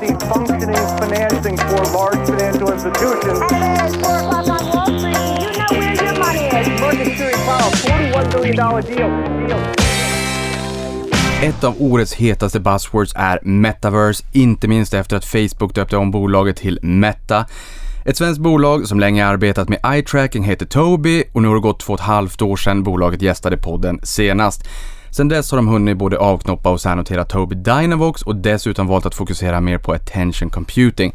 see functioning financing for large financial institutions. At 4 o'clock on Wall Street, do you know where your money is? Market Series Powell, $41 billion deal. deal. Ett av årets hetaste buzzwords är metaverse, inte minst efter att Facebook döpte om bolaget till Meta. Ett svenskt bolag som länge arbetat med eye tracking heter Tobii och nu har det gått två och ett halvt år sedan bolaget gästade podden senast. Sen dess har de hunnit både avknoppa och särnotera Tobii Dynavox och dessutom valt att fokusera mer på attention computing.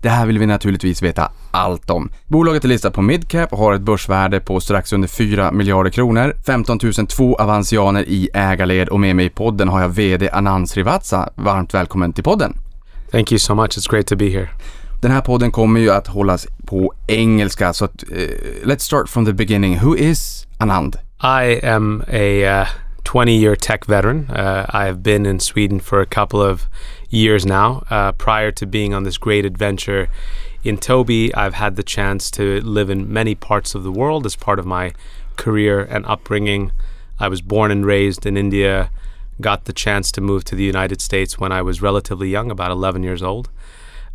Det här vill vi naturligtvis veta allt om. Bolaget är listat på midcap och har ett börsvärde på strax under 4 miljarder kronor. 15 002 avansianer i ägarled och med mig i podden har jag VD Anand Srivatsa. Varmt välkommen till podden. Thank you so much. It's great to be here. Den här podden kommer ju att hållas på engelska så att, uh, let's start from the beginning. Who is Anand? I am a uh, 20 year tech veteran. Uh, I have been in Sweden for a couple of years now. Uh, prior to being on this great adventure in Tobii, I've had the chance to live in many parts of the world as part of my career and upbringing. I was born and raised in India, got the chance to move to the United States when I was relatively young, about 11 years old.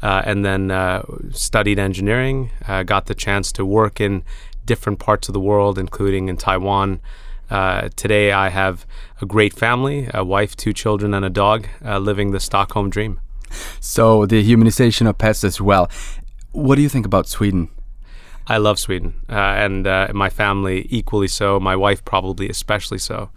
Uh, and then uh, studied engineering, uh, got the chance to work in different parts of the world, including in Taiwan. Uh, today, I have a great family a wife, two children, and a dog, uh, living the Stockholm dream. So, the humanization of pets as well. What do you think about Sweden? I love Sweden, uh, and my family equally so. My wife, probably especially so.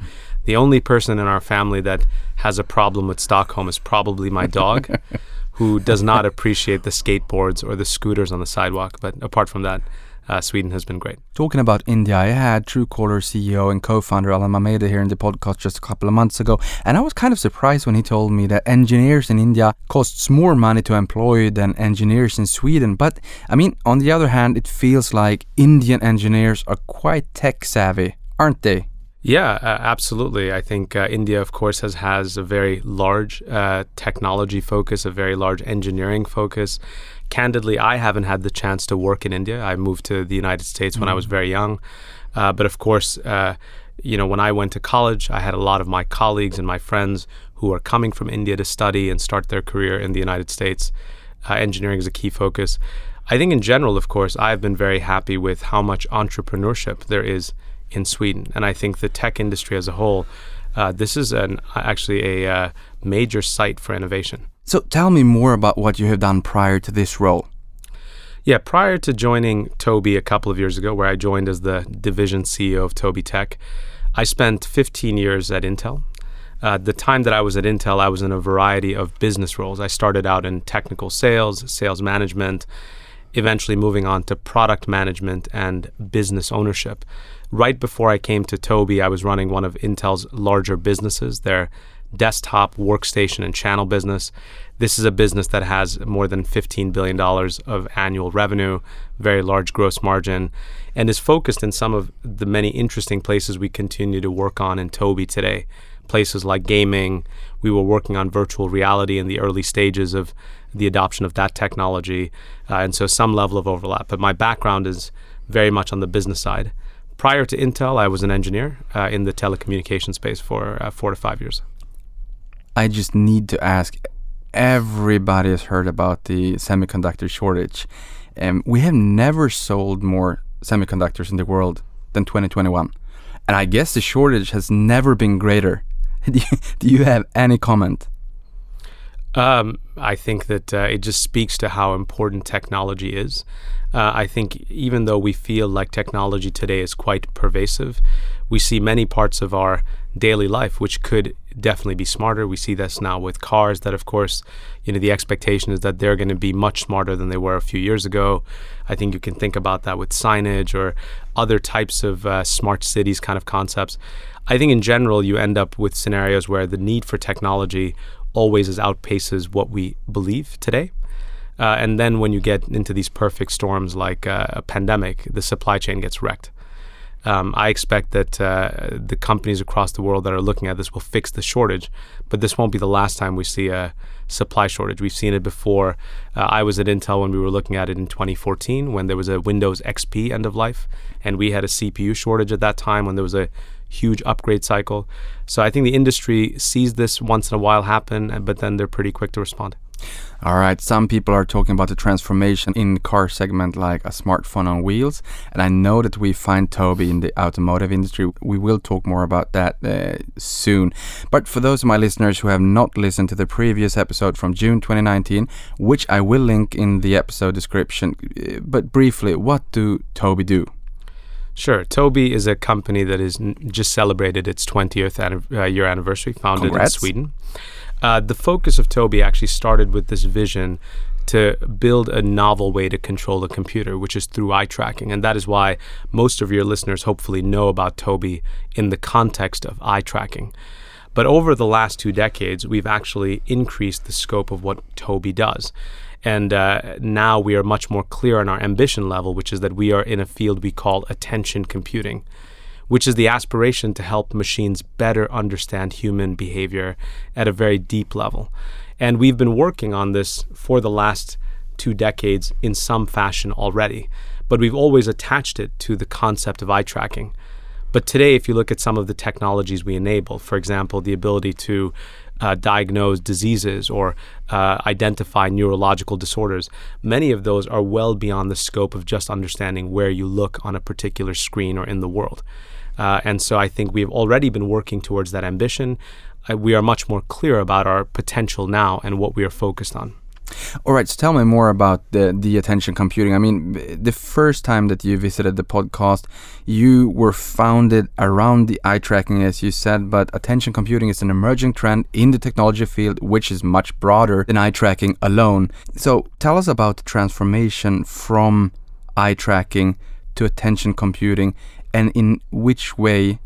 The only person in our family that has a problem with Stockholm is probably my dog. who does not appreciate the skateboards or the scooters on the sidewalk. But apart from that, uh, Sweden has been great. Talking about India, I had Truecaller CEO and co-founder Alan Mamedi here in the podcast just a couple of months ago, and I was kind of surprised when he told me that engineers in India costs more money to employ than engineers in Sweden. But I mean, on the other hand, it feels like Indian engineers are quite tech savvy, aren't they? Yeah, uh, absolutely. I think uh, India, of course, has has a very large uh, technology focus, a very large engineering focus. Candidly, I haven't had the chance to work in India. I moved to the United States mm-hmm. when I was very young, uh, but of course, uh, you know, when I went to college, I had a lot of my colleagues and my friends who are coming from India to study and start their career in the United States. Uh, engineering is a key focus. I think, in general, of course, I've been very happy with how much entrepreneurship there is in Sweden. And I think the tech industry as a whole, uh, this is an actually a uh, major site for innovation. So tell me more about what you have done prior to this role. Yeah, prior to joining Tobii a couple of years ago, where I joined as the division CEO of Tobii Tech, I spent 15 years at Intel. Uh, the time that I was at Intel, I was in a variety of business roles. I started out in technical sales, sales management, eventually moving on to product management and business ownership right before I came to Tobii, I was running one of Intel's larger businesses, their desktop, workstation, and channel business. This is a business that has more than $15 billion of annual revenue, very large gross margin, and is focused in some of the many interesting places we continue to work on in Tobii today. Places like gaming, we were working on virtual reality in the early stages of the adoption of that technology, uh, and so some level of overlap. But my background is very much on the business side. Prior to Intel, I was an engineer uh, in the telecommunication space for uh, four to five years. I just need to ask everybody has heard about the semiconductor shortage. Um, we have never sold more semiconductors in the world than 2021. And I guess the shortage has never been greater. Do you have any comment? Um, I think that uh, it just speaks to how important technology is. Uh, I think even though we feel like technology today is quite pervasive, we see many parts of our daily life which could definitely be smarter. We see this now with cars that, of course, you know, the expectation is that they're going to be much smarter than they were a few years ago. I think you can think about that with signage or other types of uh, smart cities kind of concepts. I think in general, you end up with scenarios where the need for technology always outpaces what we believe today. Uh, and then when you get into these perfect storms like uh, a pandemic, the supply chain gets wrecked. Um, I expect that uh, the companies across the world that are looking at this will fix the shortage, but this won't be the last time we see a supply shortage. We've seen it before. Uh, I was at Intel when we were looking at it in 2014 when there was a Windows XP end of life, and we had a CPU shortage at that time when there was a huge upgrade cycle. So I think the industry sees this once in a while happen, but then they're pretty quick to respond. All right, some people are talking about the transformation in car segment like a smartphone on wheels, and I know that we find Tobii in the automotive industry. We will talk more about that uh, soon. But for those of my listeners who have not listened to the previous episode from June 2019, which I will link in the episode description, uh, but briefly, what do Tobii do? Sure. Tobii is a company that has just celebrated its 20th anniv- uh, year anniversary, founded Congrats. in Sweden. Uh, the focus of Tobii actually started with this vision to build a novel way to control a computer, which is through eye tracking. And that is why most of your listeners hopefully know about Tobii in the context of eye tracking. But over the last two decades, we've actually increased the scope of what Tobii does. And uh, now we are much more clear on our ambition level, which is that we are in a field we call attention computing, which is the aspiration to help machines better understand human behavior at a very deep level. And we've been working on this for the last two decades in some fashion already, but we've always attached it to the concept of eye tracking. But today, if you look at some of the technologies we enable, for example, the ability to uh, diagnose diseases or uh, identify neurological disorders, many of those are well beyond the scope of just understanding where you look on a particular screen or in the world. Uh, and so I think we've already been working towards that ambition. Uh, we are much more clear about our potential now and what we are focused on. All right, so tell me more about the the attention computing. I mean, the first time that you visited the podcast, you were founded around the eye tracking, as you said, but attention computing is an emerging trend in the technology field, which is much broader than eye tracking alone. So, tell us about the transformation from eye tracking to attention computing, and in which way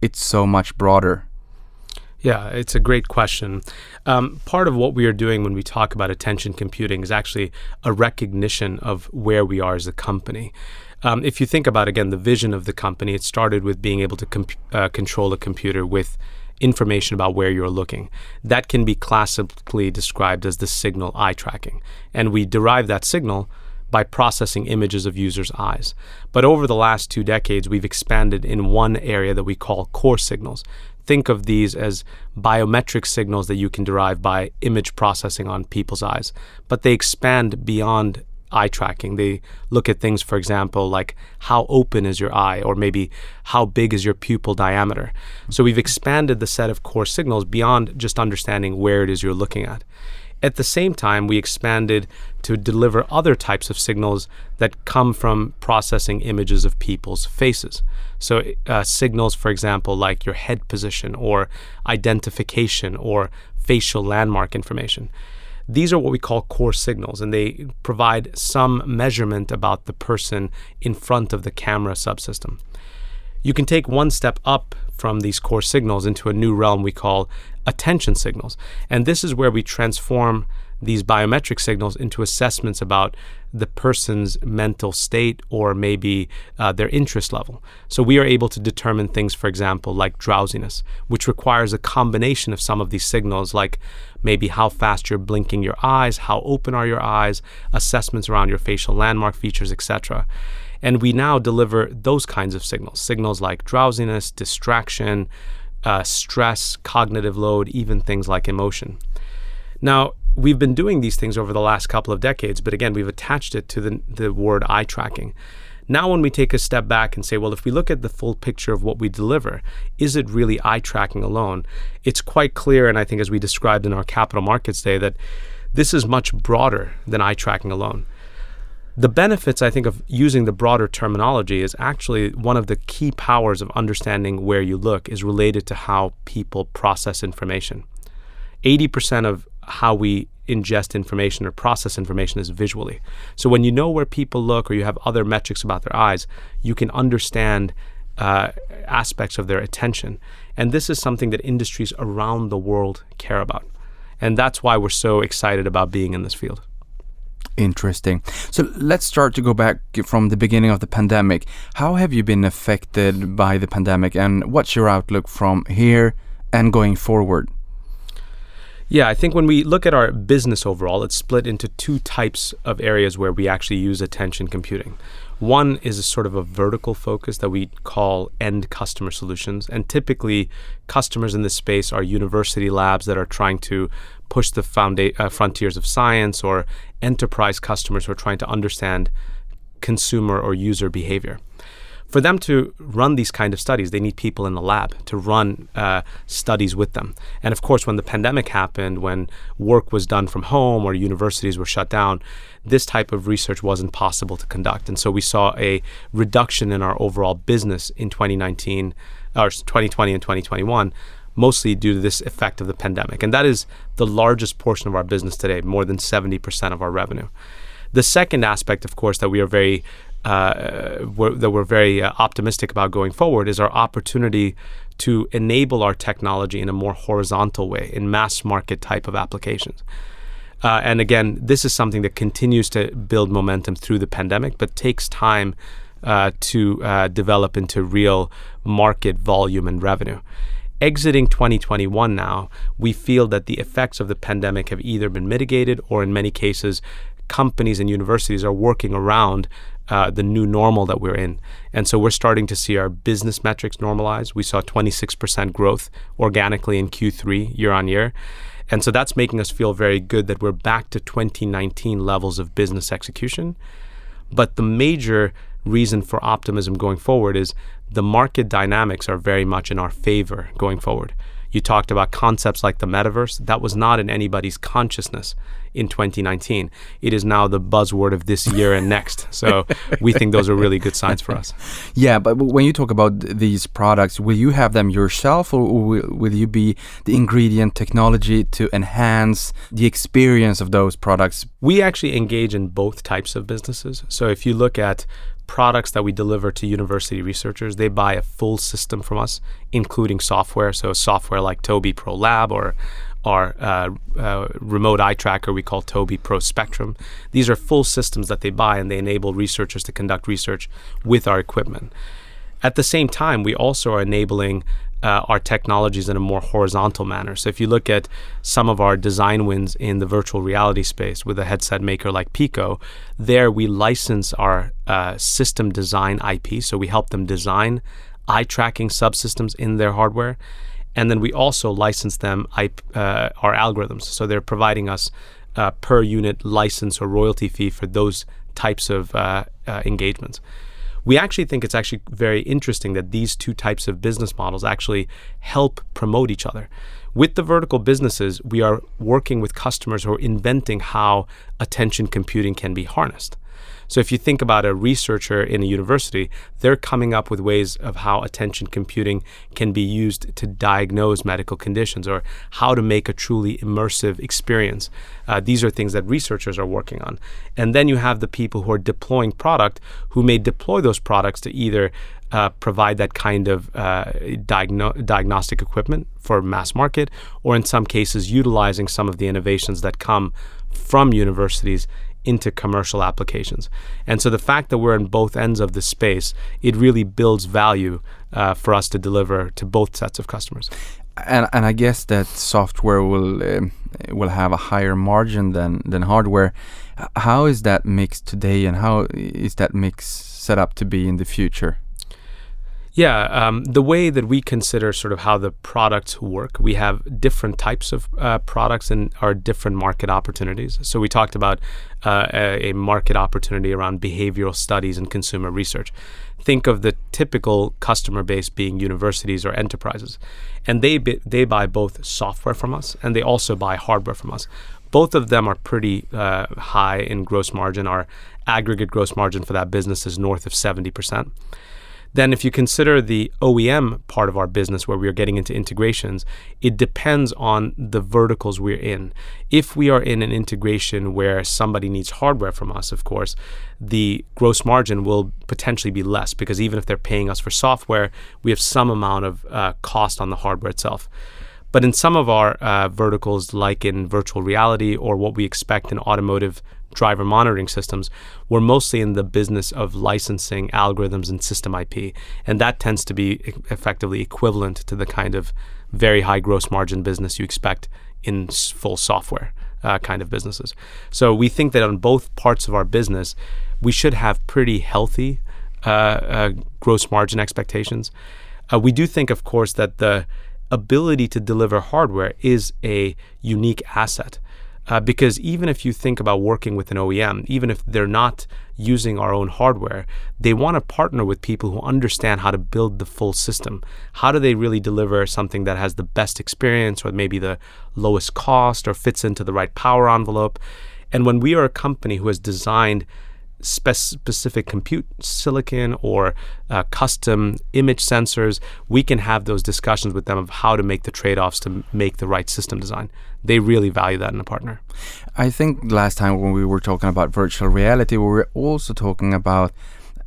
it's so much broader. Yeah, it's a great question. Um, part of what we are doing when we talk about attention computing is actually a recognition of where we are as a company. Um, if you think about again the vision of the company, it started with being able to comp- uh, control a computer with information about where you're looking. That can be classically described as the signal eye tracking, and we derive that signal by processing images of users' eyes. But over the last two decades, we've expanded in one area that we call core signals. Think of these as biometric signals that you can derive by image processing on people's eyes, but they expand beyond eye tracking. They look at things, for example, like how open is your eye, or maybe how big is your pupil diameter. So we've expanded the set of core signals beyond just understanding where it is you're looking at. At the same time, we expanded to deliver other types of signals that come from processing images of people's faces. So, uh, signals, for example, like your head position or identification or facial landmark information. These are what we call core signals, and they provide some measurement about the person in front of the camera subsystem. You can take one step up from these core signals into a new realm we call attention signals. And this is where we transform these biometric signals into assessments about the person's mental state or maybe uh, their interest level. So we are able to determine things, for example, like drowsiness, which requires a combination of some of these signals, like maybe how fast you're blinking your eyes, how open are your eyes, assessments around your facial landmark features, etc. And we now deliver those kinds of signals, signals like drowsiness, distraction, uh, stress, cognitive load, even things like emotion. Now, we've been doing these things over the last couple of decades, but again, we've attached it to the, the word eye tracking. Now, when we take a step back and say, well, if we look at the full picture of what we deliver, is it really eye tracking alone? It's quite clear, and I think as we described in our Capital Markets Day, that this is much broader than eye tracking alone. The benefits, I think, of using the broader terminology is actually one of the key powers of understanding where you look is related to how people process information. 80% of how we ingest information or process information is visually. So when you know where people look or you have other metrics about their eyes, you can understand uh, aspects of their attention. And this is something that industries around the world care about. And that's why we're so excited about being in this field. Interesting. So let's start to go back from the beginning of the pandemic. How have you been affected by the pandemic and what's your outlook from here and going forward? Yeah, I think when we look at our business overall, it's split into two types of areas where we actually use attention computing. One is a sort of a vertical focus that we call end customer solutions. And typically, customers in this space are university labs that are trying to push the uh, frontiers of science or enterprise customers who are trying to understand consumer or user behavior for them to run these kind of studies, they need people in the lab to run uh, studies with them. And of course, when the pandemic happened, when work was done from home or universities were shut down, this type of research wasn't possible to conduct. And so we saw a reduction in our overall business in 2019 or 2020 and 2021 mostly due to this effect of the pandemic. And that is the largest portion of our business today, more than 70% of our revenue. The second aspect, of course, that we are very uh, we're, that we're very uh, optimistic about going forward is our opportunity to enable our technology in a more horizontal way in mass market type of applications. Uh, and again, this is something that continues to build momentum through the pandemic, but takes time uh, to uh, develop into real market volume and revenue. Exiting 2021 now, we feel that the effects of the pandemic have either been mitigated or, in many cases, companies and universities are working around uh, the new normal that we're in. And so we're starting to see our business metrics normalize. We saw 26% growth organically in Q3 year on year. And so that's making us feel very good that we're back to 2019 levels of business execution. But the major reason for optimism going forward is the market dynamics are very much in our favor going forward. You talked about concepts like the metaverse. That was not in anybody's consciousness in 2019. It is now the buzzword of this year and next. So we think those are really good signs for us. Yeah, but when you talk about these products, will you have them yourself or will, you be the ingredient technology to enhance the experience of those products? We actually engage in both types of businesses. So if you look at products that we deliver to university researchers, they buy a full system from us, including software. So software like Tobii Pro Lab or our uh, uh, remote eye tracker we call Tobii Pro Spectrum. These are full systems that they buy and they enable researchers to conduct research with our equipment. At the same time, we also are enabling uh, our technologies in a more horizontal manner. So if you look at some of our design wins in the virtual reality space with a headset maker like Pico, there we license our uh, system design IP. So we help them design eye tracking subsystems in their hardware. And then we also license them IP, uh, our algorithms. So they're providing us uh, per unit license or royalty fee for those types of uh, uh, engagements we actually think it's actually very interesting that these two types of business models actually help promote each other. With the vertical businesses, we are working with customers who are inventing how attention computing can be harnessed. So if you think about a researcher in a university, they're coming up with ways of how attention computing can be used to diagnose medical conditions or how to make a truly immersive experience. Uh, these are things that researchers are working on. And then you have the people who are deploying product who may deploy those products to either uh, provide that kind of uh, diagno- diagnostic equipment for mass market, or in some cases, utilizing some of the innovations that come from universities into commercial applications. And so the fact that we're in both ends of the space, it really builds value uh, for us to deliver to both sets of customers. And, and I guess that software will um, will have a higher margin than than hardware. How is that mix today, and how is that mix set up to be in the future? Yeah, um, the way that we consider sort of how the products work, we have different types of uh, products and our different market opportunities. So we talked about uh, a, market opportunity around behavioral studies and consumer research. Think of the typical customer base being universities or enterprises, and they they buy both software from us and they also buy hardware from us. Both of them are pretty uh, high in gross margin. Our aggregate gross margin for that business is north of seventy percent. Then, if you consider the OEM part of our business where we are getting into integrations, it depends on the verticals we're in. If we are in an integration where somebody needs hardware from us, of course, the gross margin will potentially be less because even if they're paying us for software, we have some amount of uh, cost on the hardware itself. But in some of our uh, verticals, like in virtual reality or what we expect in automotive driver monitoring systems, we're mostly in the business of licensing algorithms and system IP. And that tends to be effectively equivalent to the kind of very high gross margin business you expect in full software uh, kind of businesses. So we think that on both parts of our business, we should have pretty healthy uh, uh, gross margin expectations. Uh, we do think, of course, that the ability to deliver hardware is a unique asset. Uh, because even if you think about working with an OEM, even if they're not using our own hardware, they want to partner with people who understand how to build the full system. How do they really deliver something that has the best experience or maybe the lowest cost or fits into the right power envelope? And when we are a company who has designed spe- specific compute silicon or uh, custom image sensors, we can have those discussions with them of how to make the trade offs to make the right system design. They really value that in a partner. I think last time when we were talking about virtual reality, we were also talking about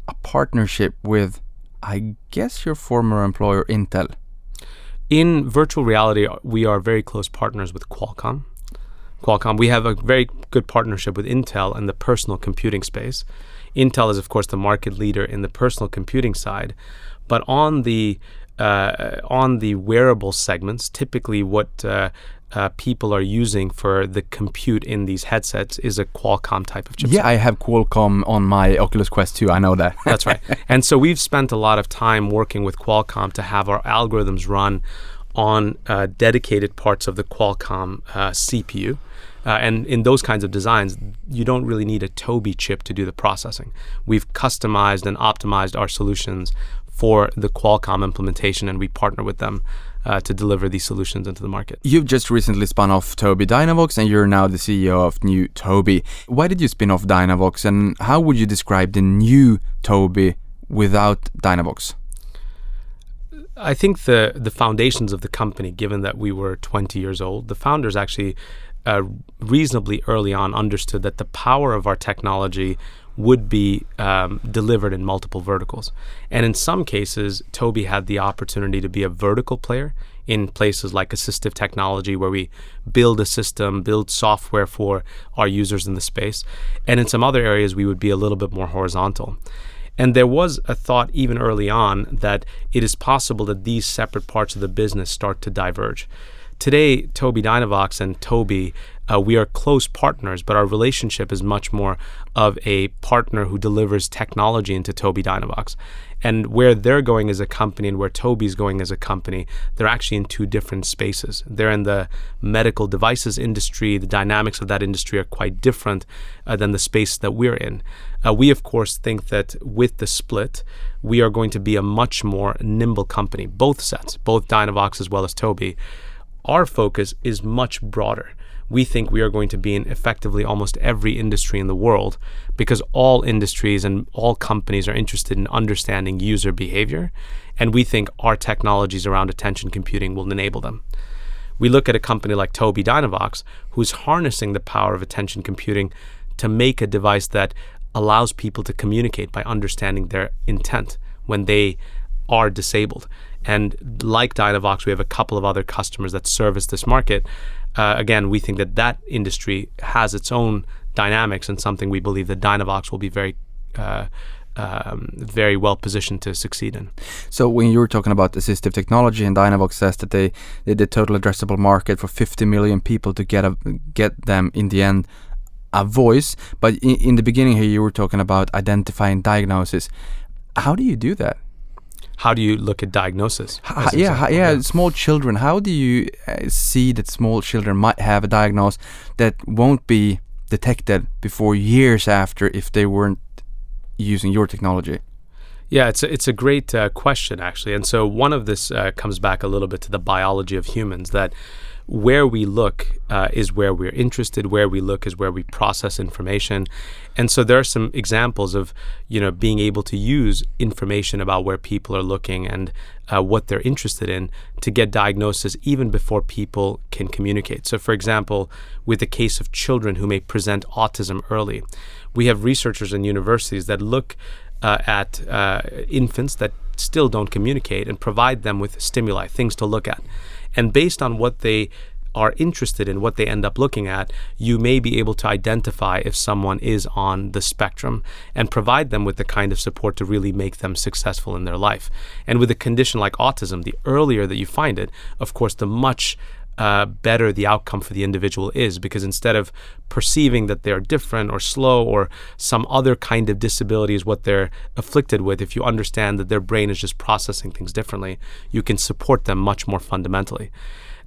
a partnership with, I guess, your former employer, Intel. In virtual reality, we are very close partners with Qualcomm. Qualcomm, we have a very good partnership with Intel in the personal computing space. Intel is, of course, the market leader in the personal computing side, but on the uh, on the wearable segments, typically what uh, uh, people are using for the compute in these headsets is a Qualcomm type of chipset. Yeah, I have Qualcomm on my Oculus Quest 2. I know that. That's right. And so we've spent a lot of time working with Qualcomm to have our algorithms run on uh, dedicated parts of the Qualcomm uh, CPU. Uh, and in those kinds of designs, you don't really need a Tobii chip to do the processing. We've customized and optimized our solutions for the Qualcomm implementation, and we partner with them uh, to deliver these solutions into the market. You've just recently spun off Tobii Dynavox and you're now the CEO of New Tobii. Why did you spin off Dynavox and how would you describe the new Tobii without Dynavox? I think the the foundations of the company, given that we were 20 years old, the founders actually uh, reasonably early on understood that the power of our technology would be um, delivered in multiple verticals. And in some cases, Tobii had the opportunity to be a vertical player in places like assistive technology, where we build a system, build software for our users in the space. And in some other areas, we would be a little bit more horizontal. And there was a thought even early on that it is possible that these separate parts of the business start to diverge. Today, Tobii Dynavox and Tobii, uh, we are close partners, but our relationship is much more of a partner who delivers technology into Tobii Dynavox. And where they're going as a company and where Tobii's going as a company, they're actually in two different spaces. They're in the medical devices industry. The dynamics of that industry are quite different uh, than the space that we're in. Uh, we, of course, think that with the split, we are going to be a much more nimble company, both sets, both Dynavox as well as Tobii our focus is much broader. We think we are going to be in effectively almost every industry in the world because all industries and all companies are interested in understanding user behavior. And we think our technologies around attention computing will enable them. We look at a company like Tobii Dynavox, who's harnessing the power of attention computing to make a device that allows people to communicate by understanding their intent when they are disabled. And like Dynavox, we have a couple of other customers that service this market. Uh, again, we think that that industry has its own dynamics and something we believe that Dynavox will be very uh, um, very well positioned to succeed in. So when you were talking about assistive technology, and Dynavox says that they, they the total addressable market for 50 million people to get a get them in the end a voice. But in, in the beginning here, you were talking about identifying diagnosis. How do you do that? How do you look at diagnosis? How, yeah, how, yeah, small children. How do you uh, see that small children might have a diagnosis that won't be detected before years after if they weren't using your technology? Yeah, it's a, it's a great uh, question actually, and so one of this uh, comes back a little bit to the biology of humans that where we look uh, is where we're interested where we look is where we process information. And so there are some examples of you know being able to use information about where people are looking and uh, what they're interested in to get diagnosis even before people can communicate. So for example with the case of children who may present autism early we have researchers in universities that look uh, at uh, infants that still don't communicate and provide them with stimuli things to look at and based on what they are interested in, what they end up looking at, you may be able to identify if someone is on the spectrum and provide them with the kind of support to really make them successful in their life. And with a condition like autism, the earlier that you find it, of course, the much uh, better the outcome for the individual is because instead of perceiving that they're different or slow or some other kind of disability is what they're afflicted with, if you understand that their brain is just processing things differently, you can support them much more fundamentally.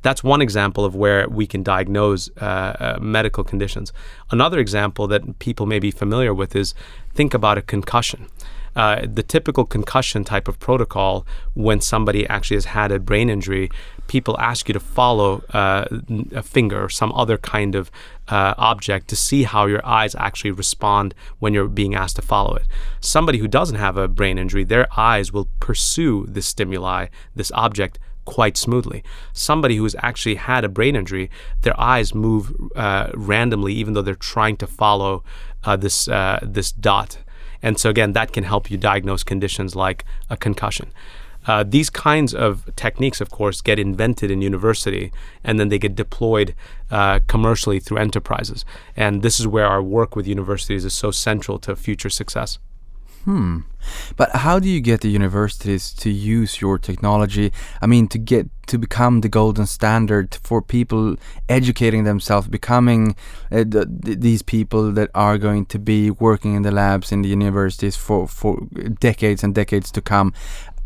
That's one example of where we can diagnose uh, uh, medical conditions. Another example that people may be familiar with is think about a concussion. Uh, the typical concussion type of protocol when somebody actually has had a brain injury, people ask you to follow uh, a finger or some other kind of uh, object to see how your eyes actually respond when you're being asked to follow it. Somebody who doesn't have a brain injury, their eyes will pursue this stimuli, this object, quite smoothly. Somebody who's actually had a brain injury, their eyes move uh, randomly, even though they're trying to follow uh, this uh, this dot. And so again, that can help you diagnose conditions like a concussion. Uh, these kinds of techniques, of course, get invented in university and then they get deployed uh, commercially through enterprises. And this is where our work with universities is so central to future success. Hmm. But how do you get the universities to use your technology? I mean, to get to become the golden standard for people educating themselves, becoming uh, the, these people that are going to be working in the labs in the universities for for decades and decades to come.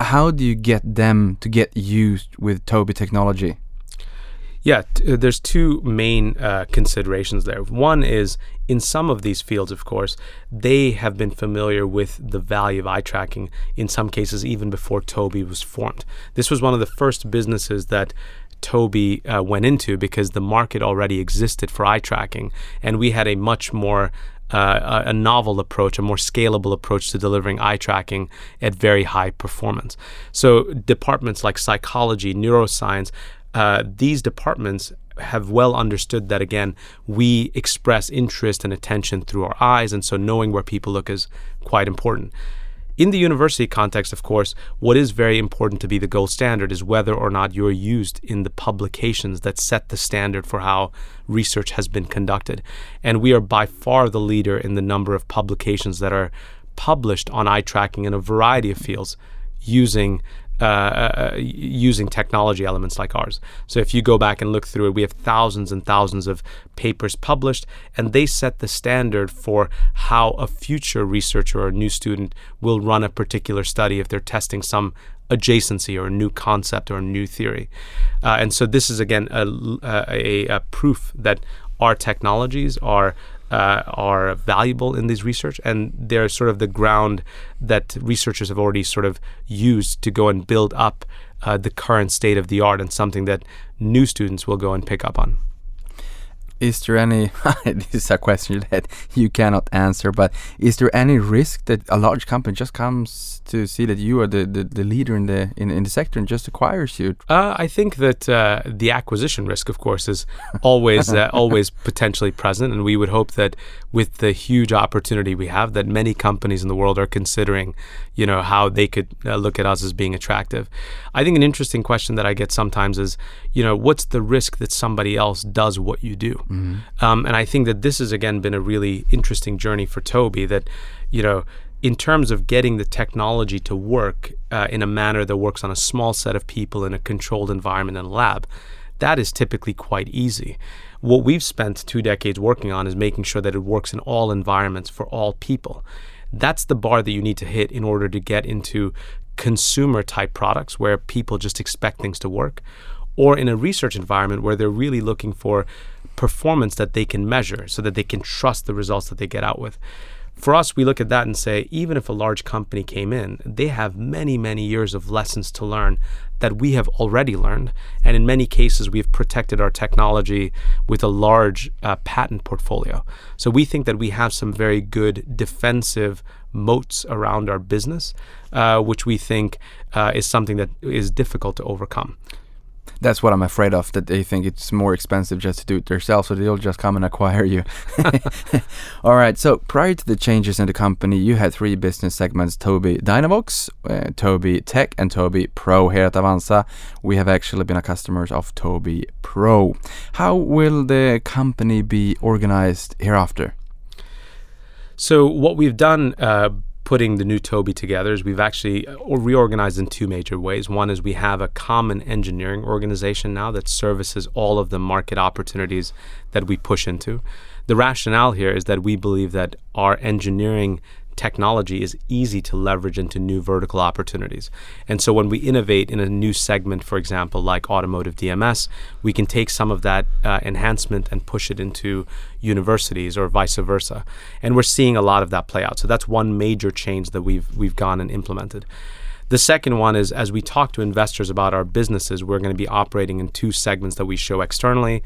How do you get them to get used with Tobii technology? Yeah, t- uh, there's two main uh, considerations there. One is in some of these fields, of course, they have been familiar with the value of eye tracking, in some cases, even before Tobii was formed. This was one of the first businesses that Tobii uh, went into because the market already existed for eye tracking, and we had a much more uh, a novel approach, a more scalable approach to delivering eye tracking at very high performance. So, departments like psychology, neuroscience, uh, these departments have well understood that again we express interest and attention through our eyes and so knowing where people look is quite important. In the university context of course what is very important to be the gold standard is whether or not you're used in the publications that set the standard for how research has been conducted. And we are by far the leader in the number of publications that are published on eye tracking in a variety of fields using uh, uh, using technology elements like ours. So if you go back and look through it, we have thousands and thousands of papers published, and they set the standard for how a future researcher or a new student will run a particular study if they're testing some adjacency or a new concept or a new theory. Uh, and so this is again a, a, a proof that our technologies are uh, are valuable in this research, and they're sort of the ground that researchers have already sort of used to go and build up uh, the current state of the art, and something that new students will go and pick up on is there any this is a question that you cannot answer but is there any risk that a large company just comes to see that you are the, the, the leader in the in, in the sector and just acquires you? Uh, i think that uh, the acquisition risk of course is always uh, always potentially present and we would hope that with the huge opportunity we have that many companies in the world are considering you know how they could uh, look at us as being attractive. I think an interesting question that i get sometimes is you know what's the risk that somebody else does what you do Mm-hmm. Um, and I think that this has again been a really interesting journey for Tobii. That you know, in terms of getting the technology to work uh, in a manner that works on a small set of people in a controlled environment in a lab, that is typically quite easy. What we've spent two decades working on is making sure that it works in all environments for all people. That's the bar that you need to hit in order to get into consumer type products where people just expect things to work, or in a research environment where they're really looking for performance that they can measure so that they can trust the results that they get out with. For us, we look at that and say, even if a large company came in, they have many, many years of lessons to learn that we have already learned. And in many cases, we've protected our technology with a large uh, patent portfolio. So we think that we have some very good defensive moats around our business, uh, which we think uh, is something that is difficult to overcome that's what I'm afraid of. That they think it's more expensive just to do it themselves, so they'll just come and acquire you. All right. So prior to the changes in the company, you had three business segments: Tobii Dynavox, uh, Tobii Tech, and Tobii Pro. Here at Avanza, we have actually been a customers of Tobii Pro. How will the company be organized hereafter? So what we've done. Uh, putting the new Tobii together is we've actually uh, reorganized in two major ways. One is we have a common engineering organization now that services all of the market opportunities that we push into. The rationale here is that we believe that our engineering technology is easy to leverage into new vertical opportunities. And so when we innovate in a new segment, for example, like automotive DMS, we can take some of that uh, enhancement and push it into universities or vice versa. And we're seeing a lot of that play out. So that's one major change that we've we've gone and implemented. The second one is as we talk to investors about our businesses, we're going to be operating in two segments that we show externally.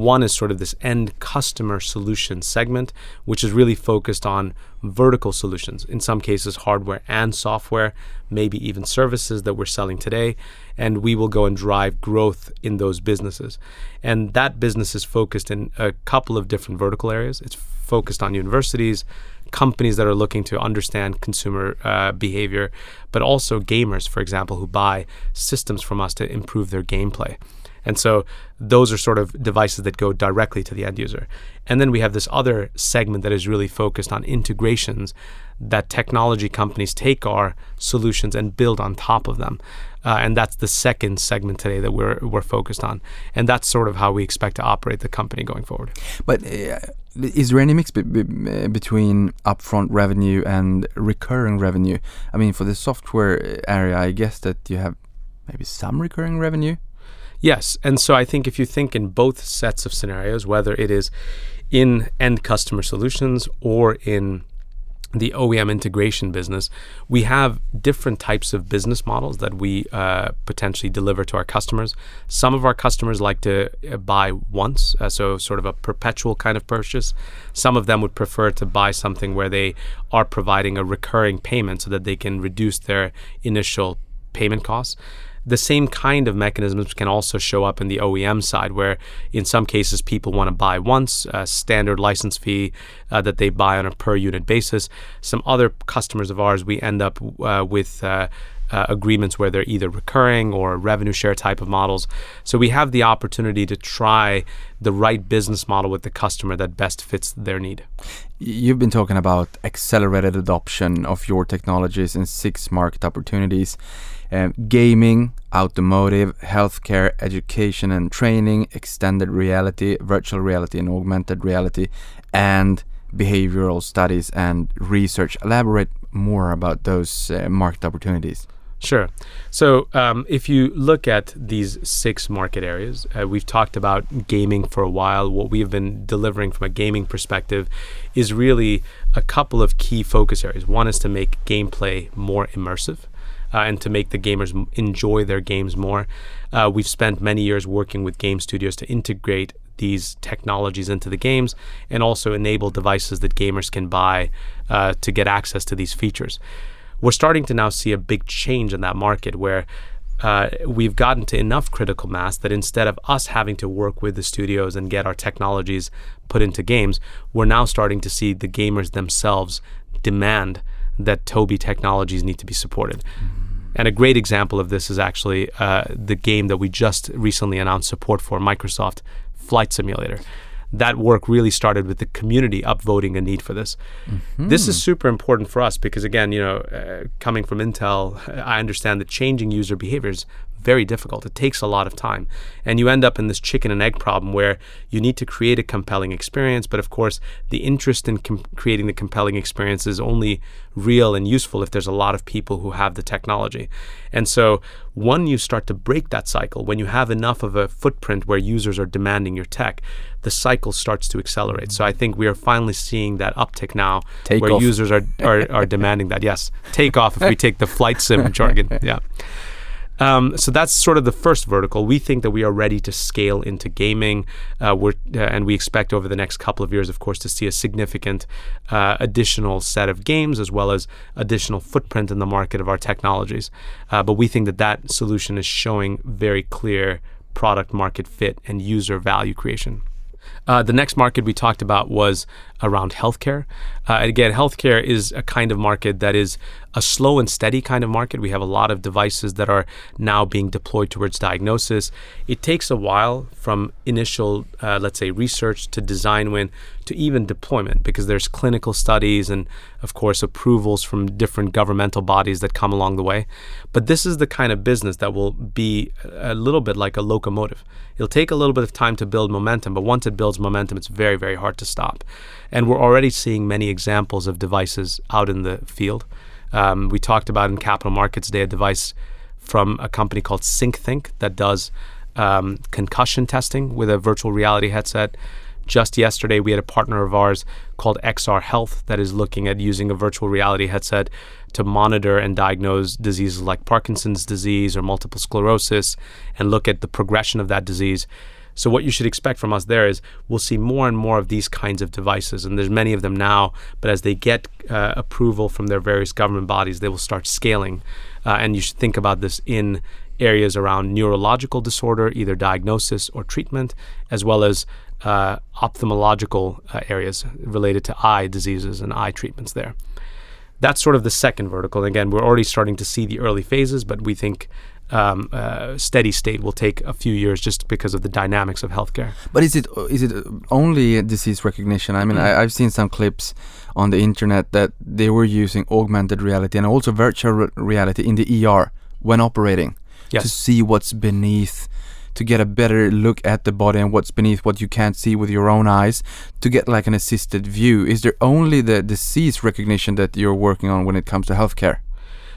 One is sort of this end customer solution segment, which is really focused on vertical solutions, in some cases, hardware and software, maybe even services that we're selling today. And we will go and drive growth in those businesses. And that business is focused in a couple of different vertical areas. It's focused on universities, companies that are looking to understand consumer uh, behavior, but also gamers, for example, who buy systems from us to improve their gameplay. And so those are sort of devices that go directly to the end user. And then we have this other segment that is really focused on integrations that technology companies take our solutions and build on top of them. Uh, and that's the second segment today that we're we're focused on, and that's sort of how we expect to operate the company going forward. But uh, is there any mix be be between upfront revenue and recurring revenue? I mean, for the software area, I guess that you have maybe some recurring revenue. Yes. And so I think if you think in both sets of scenarios, whether it is in end customer solutions or in the OEM integration business, we have different types of business models that we uh, potentially deliver to our customers. Some of our customers like to uh, buy once, uh, so sort of a perpetual kind of purchase. Some of them would prefer to buy something where they are providing a recurring payment so that they can reduce their initial payment costs the same kind of mechanisms can also show up in the OEM side, where in some cases people want to buy once, a standard license fee uh, that they buy on a per unit basis. Some other customers of ours, we end up uh, with. Uh, uh, agreements where they're either recurring or revenue share type of models. So we have the opportunity to try the right business model with the customer that best fits their need. You've been talking about accelerated adoption of your technologies in six market opportunities. Um, gaming, automotive, healthcare, education and training, extended reality, virtual reality and augmented reality, and behavioral studies and research. Elaborate more about those uh, market opportunities. Sure. So, um, if you look at these six market areas, uh, we've talked about gaming for a while. What we have been delivering from a gaming perspective is really a couple of key focus areas. One is to make gameplay more immersive uh, and to make the gamers enjoy their games more. Uh, we've spent many years working with game studios to integrate these technologies into the games and also enable devices that gamers can buy uh, to get access to these features. We're starting to now see a big change in that market where uh, we've gotten to enough critical mass that instead of us having to work with the studios and get our technologies put into games, we're now starting to see the gamers themselves demand that Tobii technologies need to be supported. Mm-hmm. And a great example of this is actually uh, the game that we just recently announced support for, Microsoft Flight Simulator. That work really started with the community upvoting a need for this. Mm-hmm. This is super important for us because, again, you know, uh, coming from Intel, I understand that changing user behaviors very difficult. It takes a lot of time. And you end up in this chicken and egg problem where you need to create a compelling experience. But of course, the interest in com- creating the compelling experience is only real and useful if there's a lot of people who have the technology. And so, when you start to break that cycle, when you have enough of a footprint where users are demanding your tech, the cycle starts to accelerate. So I think we are finally seeing that uptick now take where off. users are, are, are demanding that. Yes, take off if we take the flight sim jargon. Yeah. Um, so that's sort of the first vertical. We think that we are ready to scale into gaming. Uh, we're, uh, and we expect over the next couple of years, of course, to see a significant uh, additional set of games as well as additional footprint in the market of our technologies. Uh, but we think that that solution is showing very clear product market fit and user value creation. Uh, the next market we talked about was around healthcare. Uh, again, healthcare is a kind of market that is a slow and steady kind of market. We have a lot of devices that are now being deployed towards diagnosis. It takes a while from initial, uh, let's say, research to design win to even deployment because there's clinical studies and, of course, approvals from different governmental bodies that come along the way. But this is the kind of business that will be a little bit like a locomotive. It'll take a little bit of time to build momentum, but once it builds momentum, it's very, very hard to stop. And we're already seeing many examples of devices out in the field. Um, we talked about in Capital Markets Day a device from a company called SyncThink that does um, concussion testing with a virtual reality headset. Just yesterday, we had a partner of ours called XR Health that is looking at using a virtual reality headset to monitor and diagnose diseases like Parkinson's disease or multiple sclerosis and look at the progression of that disease. So what you should expect from us there is we'll see more and more of these kinds of devices, and there's many of them now. But as they get uh, approval from their various government bodies, they will start scaling. Uh, and you should think about this in areas around neurological disorder, either diagnosis or treatment, as well as uh, ophthalmological uh, areas related to eye diseases and eye treatments there. That's sort of the second vertical. And again, we're already starting to see the early phases, but we think um, uh, steady state will take a few years just because of the dynamics of healthcare. But is it is it only disease recognition? I mean, Mm. I, I've seen some clips on the internet that they were using augmented reality and also virtual re- reality in the ER when operating to see what's beneath, to get a better look at the body and what's beneath what you can't see with your own eyes, to get like an assisted view. Is there only the disease recognition that you're working on when it comes to healthcare?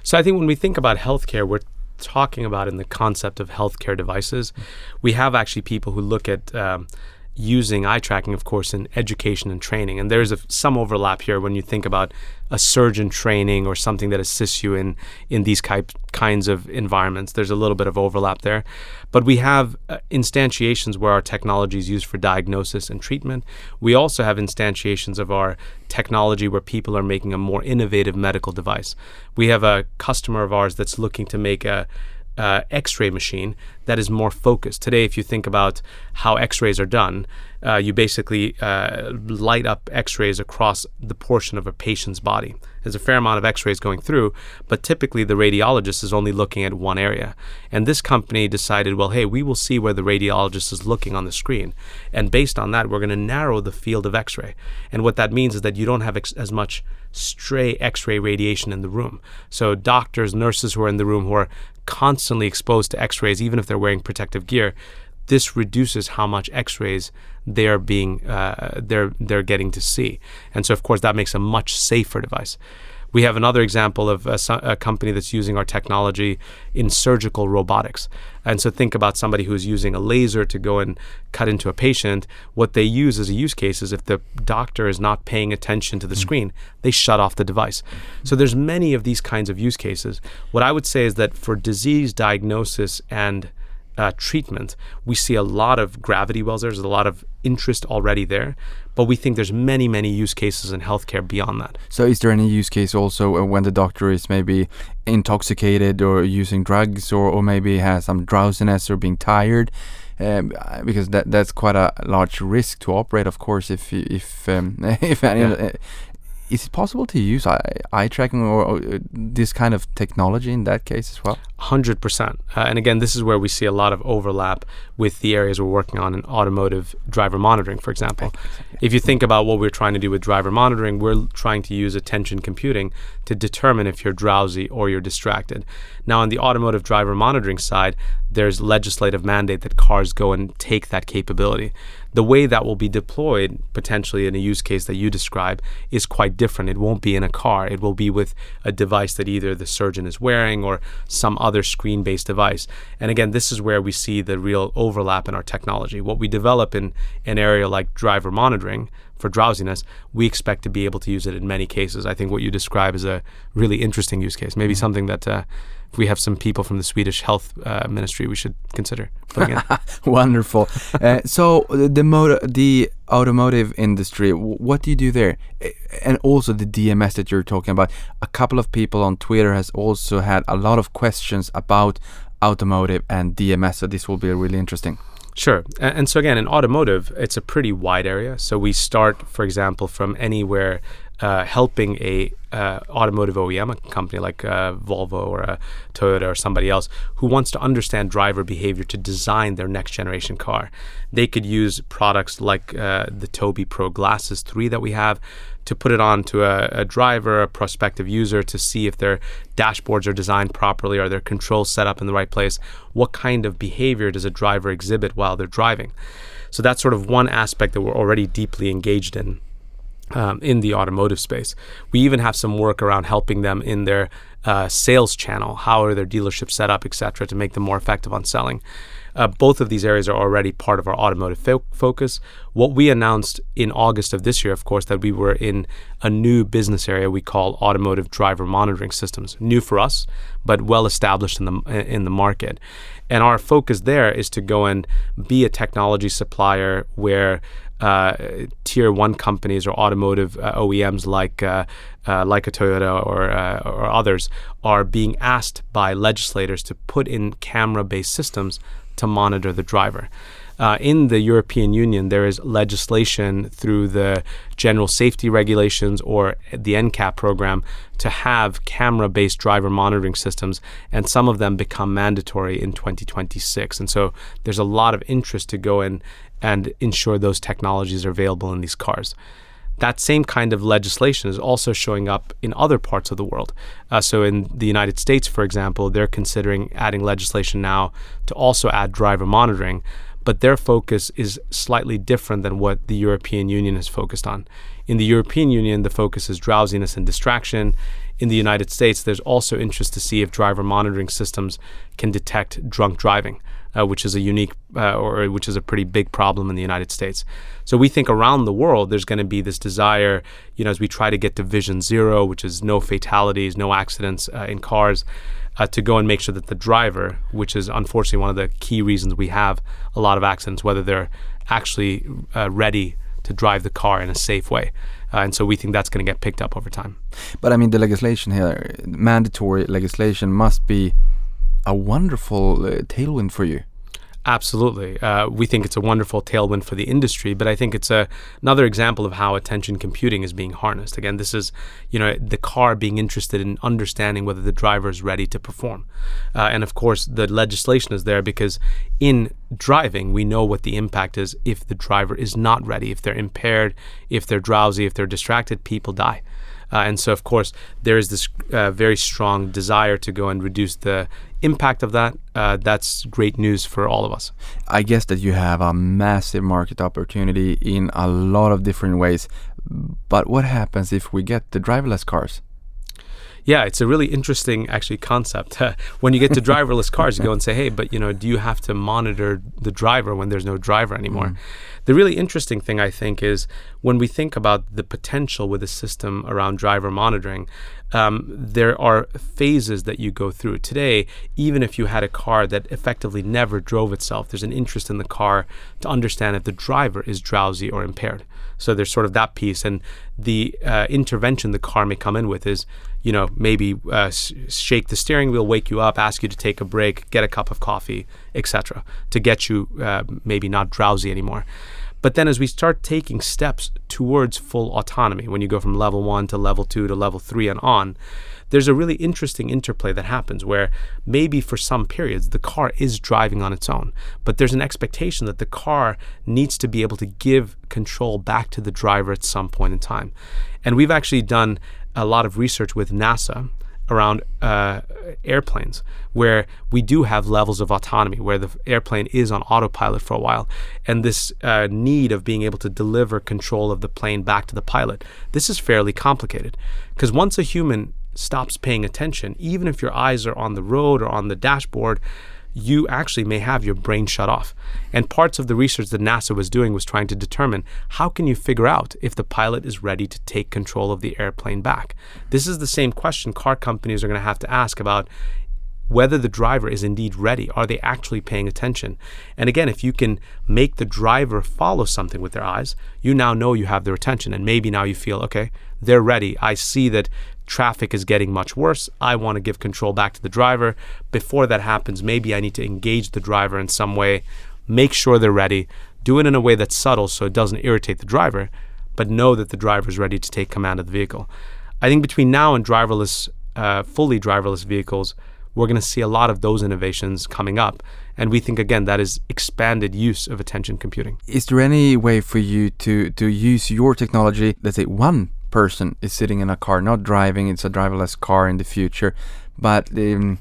So I think when we think about healthcare, we're talking about in the concept of healthcare devices. We have actually people who look at um, using eye tracking, of course, in education and training. And there's some overlap here when you think about a surgeon training or something that assists you in in these type, kinds of environments. There's a little bit of overlap there, but we have uh, instantiations where our technology is used for diagnosis and treatment. We also have instantiations of our technology where people are making a more innovative medical device. We have a customer of ours that's looking to make a uh, X-ray machine that is more focused. Today, if you think about how X-rays are done, uh, you basically uh, light up X-rays across the portion of a patient's body. There's a fair amount of X-rays going through, but typically the radiologist is only looking at one area. And this company decided, well, hey, we will see where the radiologist is looking on the screen, and based on that, we're going to narrow the field of X-ray. And what that means is that you don't have ex- as much stray X-ray radiation in the room. So doctors, nurses who are in the room who are constantly exposed to X-rays, even if they're wearing protective gear, this reduces how much X-rays they're being uh, they're they're getting to see, and so of course that makes a much safer device. We have another example of a, a company that's using our technology in surgical robotics. And so think about somebody who's using a laser to go and cut into a patient. What they use as a use case is if the doctor is not paying attention to the screen, they shut off the device. So there's many of these kinds of use cases. What I would say is that for disease diagnosis and uh, treatment, we see a lot of gravity wells. There's a lot of interest already there, but we think there's many, many use cases in healthcare beyond that. So, is there any use case also uh, when the doctor is maybe intoxicated or using drugs, or, or maybe has some drowsiness or being tired? Um, uh, because that that's quite a large risk to operate, of course. If if um, if any, Yeah. Is it possible to use eye, eye tracking or, or uh, this kind of technology in that case as well? 100%. Uh, and again, this is where we see a lot of overlap with the areas we're working on in automotive driver monitoring, for example. If you think about what we're trying to do with driver monitoring, we're trying to use attention computing to determine if you're drowsy or you're distracted. Now, on the automotive driver monitoring side, there's legislative mandate that cars go and take that capability. The way that will be deployed potentially in a use case that you describe is quite different. It won't be in a car. It will be with a device that either the surgeon is wearing or some other screen-based device. And again, this is where we see the real overlap in our technology. What we develop in an area like driver monitoring for drowsiness, we expect to be able to use it in many cases. I think what you describe is a really interesting use case. Maybe something that uh, if we have some people from the Swedish health uh, ministry, we should consider. Wonderful. uh, so the the, motor, the automotive industry, what do you do there? And also the DMS that you're talking about. A couple of people on Twitter has also had a lot of questions about automotive and DMS. So this will be really interesting. Sure. And so again, in automotive, it's a pretty wide area. So we start, for example, from anywhere uh, helping a uh, automotive OEM, a company like uh, Volvo or a Toyota or somebody else, who wants to understand driver behavior to design their next generation car. They could use products like uh, the Tobii Pro Glasses 3 that we have to put it on to a, a driver, a prospective user, to see if their dashboards are designed properly, are their controls set up in the right place, what kind of behavior does a driver exhibit while they're driving. So that's sort of one aspect that we're already deeply engaged in. Um, in the automotive space, we even have some work around helping them in their uh, sales channel. How are their dealerships set up, etc., to make them more effective on selling. Uh, both of these areas are already part of our automotive fo- focus. What we announced in August of this year, of course, that we were in a new business area we call automotive driver monitoring systems. New for us, but well established in the in the market. And our focus there is to go and be a technology supplier where tier one companies or automotive uh, OEMs like uh, uh, like a Toyota or uh, or others are being asked by legislators to put in camera-based systems to monitor the driver. Uh, in the European Union, there is legislation through the general safety regulations or the NCAP program to have camera based driver monitoring systems, and some of them become mandatory in 2026. And so there's a lot of interest to go in and ensure those technologies are available in these cars that same kind of legislation is also showing up in other parts of the world. Uh, so, in the United States, for example, they're considering adding legislation now to also add driver monitoring, but their focus is slightly different than what the European Union is focused on. In the European Union, the focus is drowsiness and distraction. In the United States, there's also interest to see if driver monitoring systems can detect drunk driving uh, which is a unique uh, or which is a pretty big problem in the United States. So we think around the world there's going to be this desire, you know, as we try to get to Vision Zero, which is no fatalities, no accidents uh, in cars. Uh, to go and make sure that the driver, which is unfortunately one of the key reasons we have a lot of accidents, whether they're actually uh, ready to drive the car in a safe way. Uh, and so we think that's going to get picked up over time. But I mean, the legislation here, mandatory legislation, must be a wonderful uh, tailwind for you. Absolutely. Uh, we think it's a wonderful tailwind for the industry, but I think it's a, another example of how attention computing is being harnessed. Again, this is, you know, the car being interested in understanding whether the driver is ready to perform. Uh, and of course, the legislation is there because in driving, we know what the impact is if the driver is not ready, if they're impaired, if they're drowsy, if they're distracted, people die. Uh, and so, of course, there is this uh, very strong desire to go and reduce the impact of that. Uh, that's great news for all of us. I guess that you have a massive market opportunity in a lot of different ways. But what happens if we get the driverless cars? Yeah, it's a really interesting actually concept. when you get to driverless cars, you go and say, "Hey, but you know, do you have to monitor the driver when there's no driver anymore?" Mm. The really interesting thing I think is when we think about the potential with a system around driver monitoring, um, there are phases that you go through. Today, even if you had a car that effectively never drove itself, there's an interest in the car to understand if the driver is drowsy or impaired. So there's sort of that piece, and the uh, intervention the car may come in with is, you know, maybe uh, shake the steering wheel, wake you up, ask you to take a break, get a cup of coffee, etc., to get you uh, maybe not drowsy anymore. But then as we start taking steps towards full autonomy, when you go from level one to level two to level three and on, there's a really interesting interplay that happens where maybe for some periods the car is driving on its own, but there's an expectation that the car needs to be able to give control back to the driver at some point in time. And we've actually done a lot of research with NASA around uh, airplanes where we do have levels of autonomy where the airplane is on autopilot for a while and this uh, need of being able to deliver control of the plane back to the pilot this is fairly complicated. Because once a human stops paying attention even if your eyes are on the road or on the dashboard you actually may have your brain shut off. And parts of the research that NASA was doing was trying to determine how can you figure out if the pilot is ready to take control of the airplane back. This is the same question car companies are going to have to ask about whether the driver is indeed ready. Are they actually paying attention? And again, if you can make the driver follow something with their eyes, you now know you have their attention. And maybe now you feel, okay, they're ready. I see that traffic is getting much worse. I want to give control back to the driver. Before that happens, maybe I need to engage the driver in some way make sure they're ready, do it in a way that's subtle so it doesn't irritate the driver, but know that the driver is ready to take command of the vehicle. I think between now and driverless, uh, fully driverless vehicles, we're going to see a lot of those innovations coming up. And we think, again, that is expanded use of attention computing. Is there any way for you to, to use your technology? Let's say one person is sitting in a car, not driving, it's a driverless car in the future, but um,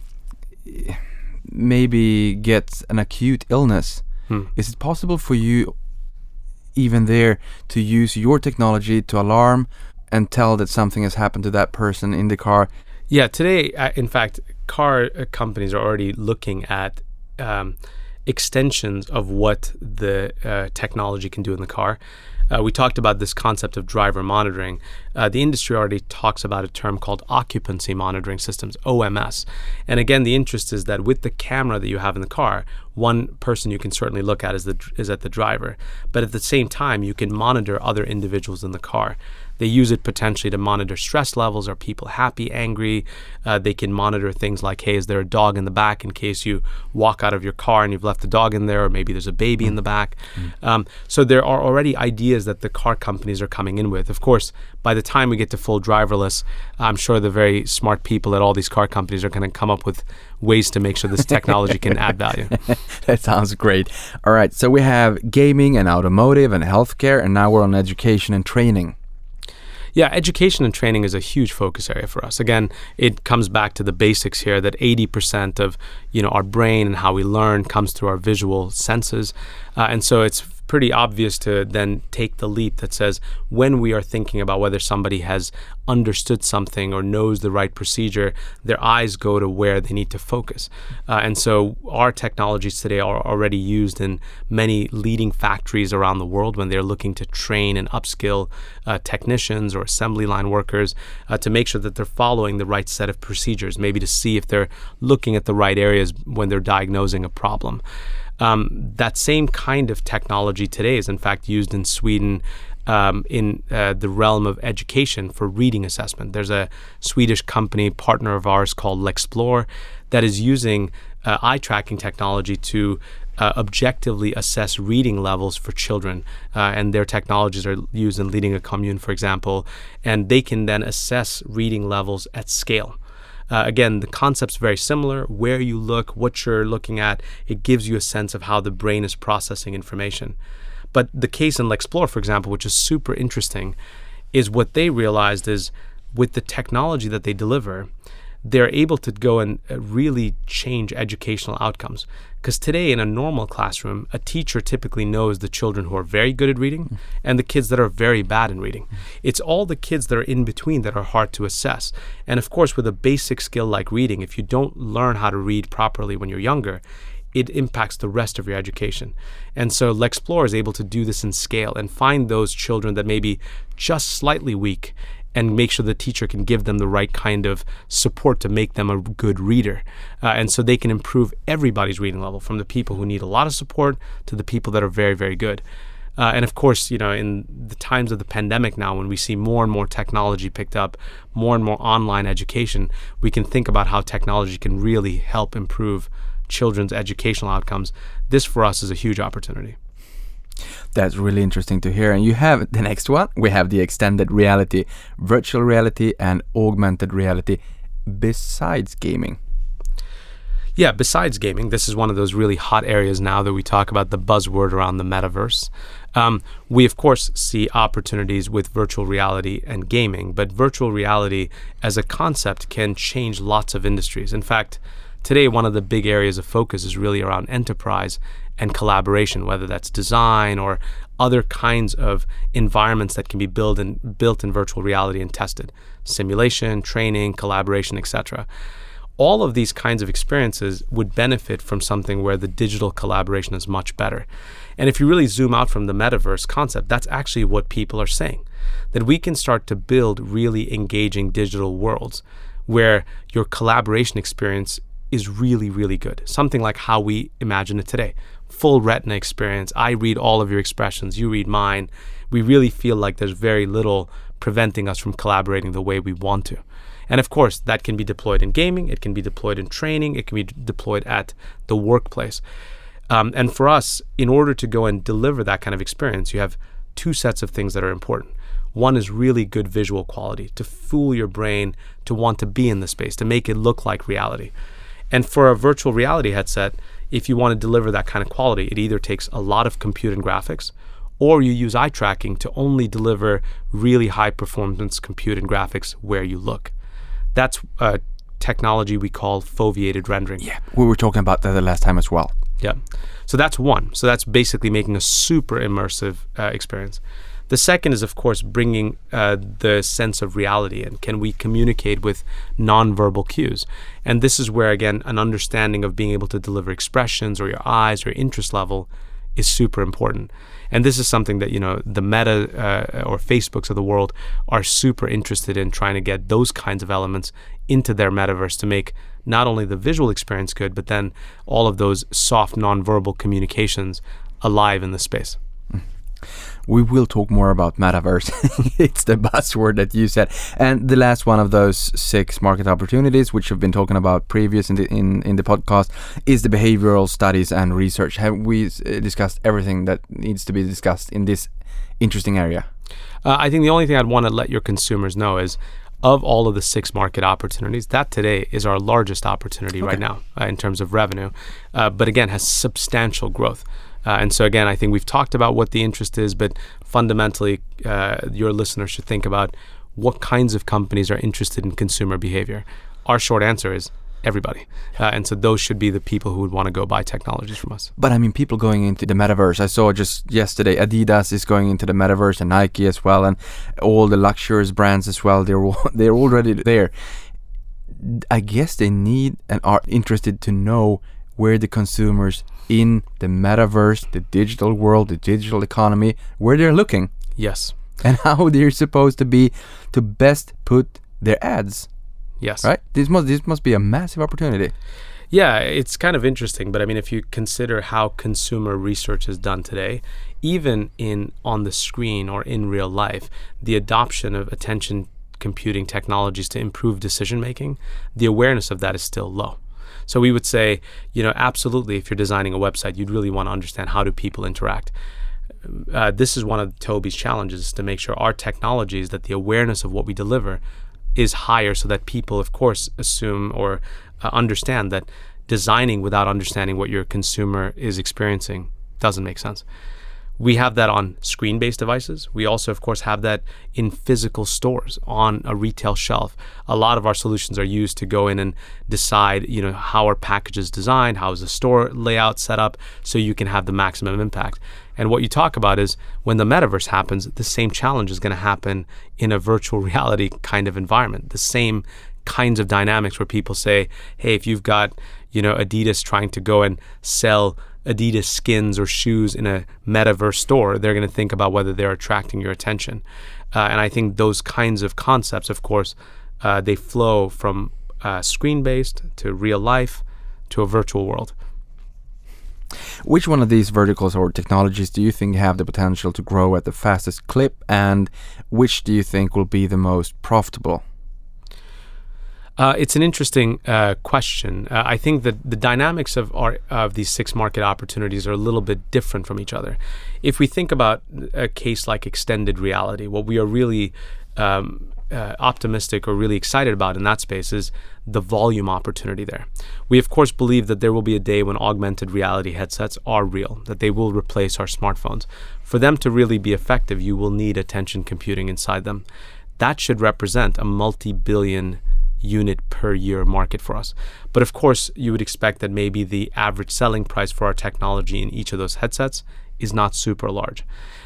maybe gets an acute illness. Hmm. Is it possible for you, even there, to use your technology to alarm and tell that something has happened to that person in the car? Yeah, today, in fact, car uh, companies are already looking at um, extensions of what the uh, technology can do in the car. Uh, we talked about this concept of driver monitoring. Uh, the industry already talks about a term called occupancy monitoring systems, OMS. And again, the interest is that with the camera that you have in the car, one person you can certainly look at is, the, is at the driver. But at the same time, you can monitor other individuals in the car. They use it potentially to monitor stress levels. Are people happy, angry? Uh, they can monitor things like, hey, is there a dog in the back in case you walk out of your car and you've left the dog in there, or maybe there's a baby in the back. Um, so there are already ideas that the car companies are coming in with. Of course, by the time we get to full driverless, I'm sure the very smart people at all these car companies are going to come up with ways to make sure this technology can add value. that sounds great. All right, so we have gaming and automotive and healthcare, and now we're on education and training. Yeah, education and training is a huge focus area for us. Again, it comes back to the basics here that 80% of you know our brain and how we learn comes through our visual senses, uh, and so it's pretty obvious to then take the leap that says when we are thinking about whether somebody has understood something or knows the right procedure, their eyes go to where they need to focus. Uh, and so our technologies today are already used in many leading factories around the world when they're looking to train and upskill uh, technicians or assembly line workers uh, to make sure that they're following the right set of procedures, maybe to see if they're looking at the right areas when they're diagnosing a problem. Um, that same kind of technology today is, in fact, used in Sweden um, in uh, the realm of education for reading assessment. There's a Swedish company partner of ours called Lexplore that is using uh, eye tracking technology to uh, objectively assess reading levels for children. Uh, and their technologies are used in leading a commune, for example, and they can then assess reading levels at scale. Uh, again, the concept's very similar. Where you look, what you're looking at, it gives you a sense of how the brain is processing information. But the case in Lexplore, for example, which is super interesting, is what they realized is with the technology that they deliver, they're able to go and uh, really change educational outcomes. Because today, in a normal classroom, a teacher typically knows the children who are very good at reading and the kids that are very bad in reading. It's all the kids that are in between that are hard to assess. And of course, with a basic skill like reading, if you don't learn how to read properly when you're younger, it impacts the rest of your education. And so Lexplore is able to do this in scale and find those children that may be just slightly weak and make sure the teacher can give them the right kind of support to make them a good reader. Uh, and so they can improve everybody's reading level from the people who need a lot of support to the people that are very, very good. Uh, and of course, you know, in the times of the pandemic now, when we see more and more technology picked up, more and more online education, we can think about how technology can really help improve children's educational outcomes. This for us is a huge opportunity. That's really interesting to hear. And you have the next one. We have the extended reality, virtual reality, and augmented reality besides gaming. Yeah, besides gaming, this is one of those really hot areas now that we talk about the buzzword around the metaverse. Um, we, of course, see opportunities with virtual reality and gaming, but virtual reality as a concept can change lots of industries. In fact, today, one of the big areas of focus is really around enterprise and collaboration, whether that's design or other kinds of environments that can be built in, built in virtual reality and tested simulation, training, collaboration, etc all of these kinds of experiences would benefit from something where the digital collaboration is much better. And if you really zoom out from the metaverse concept, that's actually what people are saying that we can start to build really engaging digital worlds where your collaboration experience is really, really good. Something like how we imagine it today full retina experience. I read all of your expressions, you read mine. We really feel like there's very little preventing us from collaborating the way we want to. And of course, that can be deployed in gaming, it can be deployed in training, it can be deployed at the workplace. Um, and for us, in order to go and deliver that kind of experience, you have two sets of things that are important. One is really good visual quality to fool your brain to want to be in the space, to make it look like reality. And for a virtual reality headset, if you want to deliver that kind of quality, it either takes a lot of compute and graphics or you use eye tracking to only deliver really high performance compute and graphics where you look. That's a technology we call foveated rendering. Yeah, we were talking about that the last time as well. Yeah. So that's one. So that's basically making a super immersive uh, experience. The second is, of course, bringing uh, the sense of reality and can we communicate with nonverbal cues? And this is where, again, an understanding of being able to deliver expressions or your eyes or interest level is super important. And this is something that, you know, the Meta uh, or Facebooks of the world are super interested in trying to get those kinds of elements into their metaverse to make not only the visual experience good, but then all of those soft nonverbal communications alive in the space we will talk more about metaverse. it's the buzzword that you said. And the last one of those six market opportunities, which we've been talking about previous in the in, in the podcast, is the behavioral studies and research. Have we uh, discussed everything that needs to be discussed in this interesting area? Uh, I think the only thing I'd want to let your consumers know is of all of the six market opportunities, that today is our largest opportunity okay. right now uh, in terms of revenue, uh, but again, has substantial growth. Uh, and so, again, I think we've talked about what the interest is, but fundamentally, uh, your listeners should think about what kinds of companies are interested in consumer behavior. Our short answer is everybody. Uh, and so those should be the people who would want to go buy technologies from us. But I mean, people going into the metaverse. I saw just yesterday Adidas is going into the metaverse and Nike as well, and all the luxurious brands as well. They're they're already there. I guess they need and are interested to know where the consumers in the metaverse, the digital world, the digital economy, where they're looking. Yes. And how they're supposed to be to best put their ads. Yes. Right? This must this must be a massive opportunity. Yeah, it's kind of interesting, but I mean if you consider how consumer research is done today, even in on the screen or in real life, the adoption of attention computing technologies to improve decision making, the awareness of that is still low. So we would say, you know, absolutely, if you're designing a website, you'd really want to understand how do people interact. Uh, this is one of Tobii's challenges to make sure our technologies that the awareness of what we deliver is higher, so that people, of course, assume or uh, understand that designing without understanding what your consumer is experiencing doesn't make sense. We have that on screen based devices. We also, of course, have that in physical stores on a retail shelf. A lot of our solutions are used to go in and decide, you know, how are packages designed, how is the store layout set up so you can have the maximum impact. And what you talk about is when the metaverse happens, the same challenge is going to happen in a virtual reality kind of environment. The same kinds of dynamics where people say, hey, if you've got, you know, Adidas trying to go and sell Adidas skins or shoes in a metaverse store, they're going to think about whether they're attracting your attention. Uh, and I think those kinds of concepts, of course, uh, they flow from uh, screen based to real life to a virtual world. Which one of these verticals or technologies do you think have the potential to grow at the fastest clip, and which do you think will be the most profitable? Uh, it's an interesting uh, question. Uh, I think that the dynamics of our of these six market opportunities are a little bit different from each other. If we think about a case like extended reality, what we are really um, uh, optimistic or really excited about in that space is the volume opportunity there. We, of course, believe that there will be a day when augmented reality headsets are real, that they will replace our smartphones. For them to really be effective, you will need attention computing inside them. That should represent a multi billion unit per year market for us. But of course, you would expect that maybe the average selling price for our technology in each of those headsets is not super large.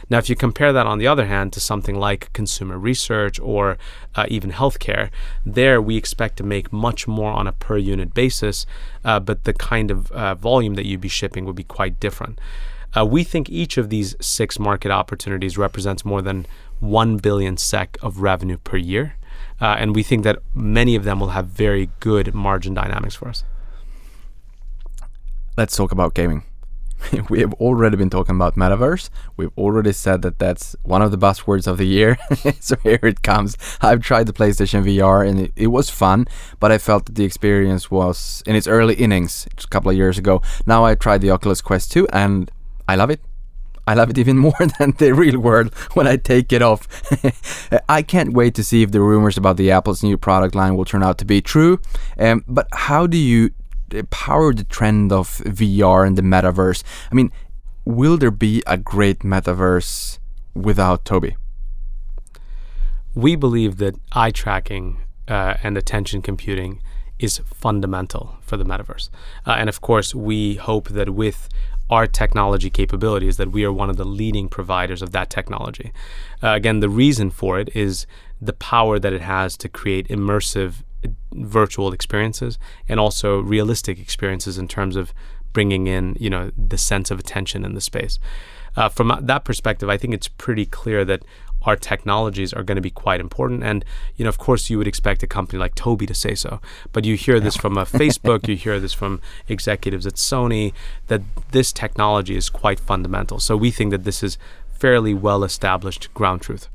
Now, if you compare that, on the other hand, to something like consumer research or uh, even healthcare, there we expect to make much more on a per unit basis, uh, but the kind of uh, volume that you'd be shipping would be quite different. Uh, we think each of these six market opportunities represents more than 1 billion SEK of revenue per year. Uh, and we think that many of them will have very good margin dynamics for us. Let's talk about gaming. we have already been talking about metaverse. We've already said that that's one of the buzzwords of the year. so here it comes. I've tried the PlayStation VR and it, it, was fun, but I felt that the experience was in its early innings a couple of years ago. Now I tried the Oculus Quest 2 and I love it. I love it even more than the real world when I take it off. I can't wait to see if the rumors about the Apple's new product line will turn out to be true. Um, but how do you power the trend of VR and the metaverse? I mean, will there be a great metaverse without Tobii? We believe that eye tracking uh, and attention computing is fundamental for the metaverse. Uh, and of course, we hope that with our technology capabilities that we are one of the leading providers of that technology. Uh, again, the reason for it is the power that it has to create immersive virtual experiences and also realistic experiences in terms of bringing in, you know, the sense of attention in the space. Uh, from that perspective, I think it's pretty clear that our technologies are going to be quite important. And, you know, of course, you would expect a company like Tobii to say so. But you hear this from a Facebook, you hear this from executives at Sony, that this technology is quite fundamental. So we think that this is fairly well established ground truth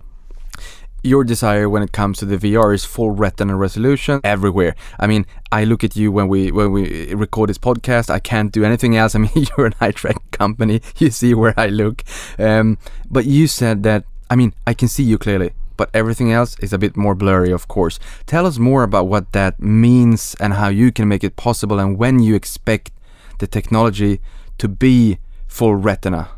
your desire when it comes to the VR is full retina resolution everywhere. I mean, I look at you when we when we record this podcast. I can't do anything else. I mean, you're an eye track company. You see where I look. Um, but you said that I mean, I can see you clearly, but everything else is a bit more blurry, of course. Tell us more about what that means and how you can make it possible and when you expect the technology to be full retina.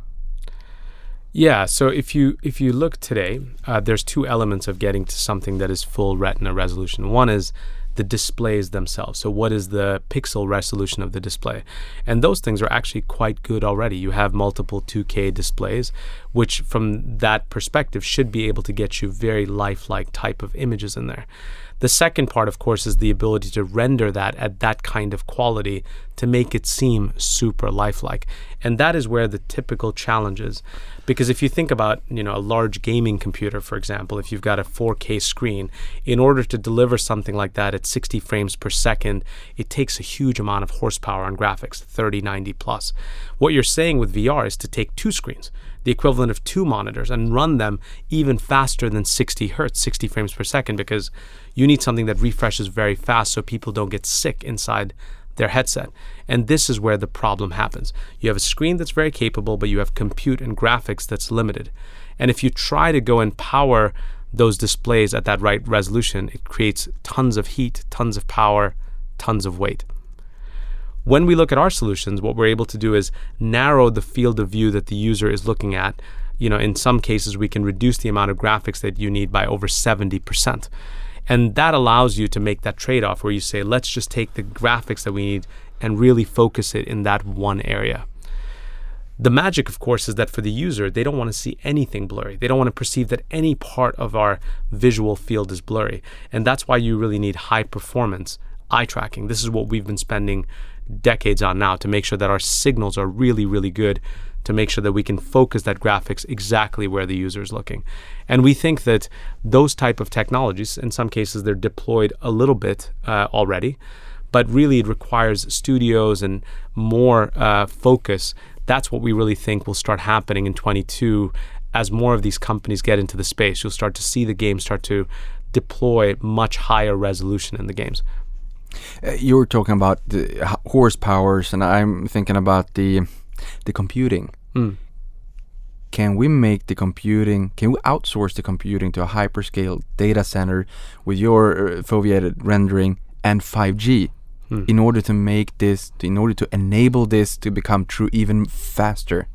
Yeah, so if you if you look today, uh, there's two elements of getting to something that is full retina resolution. One is the displays themselves. So, what is the pixel resolution of the display? And those things are actually quite good already. You have multiple 2K displays, which from that perspective should be able to get you very lifelike type of images in there. The second part, of course, is the ability to render that at that kind of quality to make it seem super lifelike. And that is where the typical challenge is. Because if you think about, you know, a large gaming computer, for example, if you've got a 4K screen, in order to deliver something like that at 60 frames per second, it takes a huge amount of horsepower on graphics, 30, 90 plus. What you're saying with VR is to take two screens, the equivalent of two monitors, and run them even faster than 60 hertz, 60 frames per second, because you need something that refreshes very fast so people don't get sick inside their headset. And this is where the problem happens. You have a screen that's very capable, but you have compute and graphics that's limited. And if you try to go and power those displays at that right resolution, it creates tons of heat, tons of power, tons of weight. When we look at our solutions, what we're able to do is narrow the field of view that the user is looking at. You know, in some cases, we can reduce the amount of graphics that you need by over 70%. And that allows you to make that trade off where you say, let's just take the graphics that we need and really focus it in that one area. The magic, of course, is that for the user, they don't want to see anything blurry. They don't want to perceive that any part of our visual field is blurry. And that's why you really need high performance eye tracking. This is what we've been spending decades on now to make sure that our signals are really, really good to make sure that we can focus that graphics exactly where the user is looking. And we think that those type of technologies, in some cases, they're deployed a little bit uh, already, but really it requires studios and more uh, focus. That's what we really think will start happening in 22 as more of these companies get into the space. You'll start to see the games start to deploy much higher resolution in the games. Uh, you were talking about the horsepowers, and I'm thinking about the the computing. Mm. Can we make the computing? Can we outsource the computing to a hyperscale data center with your uh, foveated rendering and 5G mm. in order to make this, in order to enable this to become true even faster?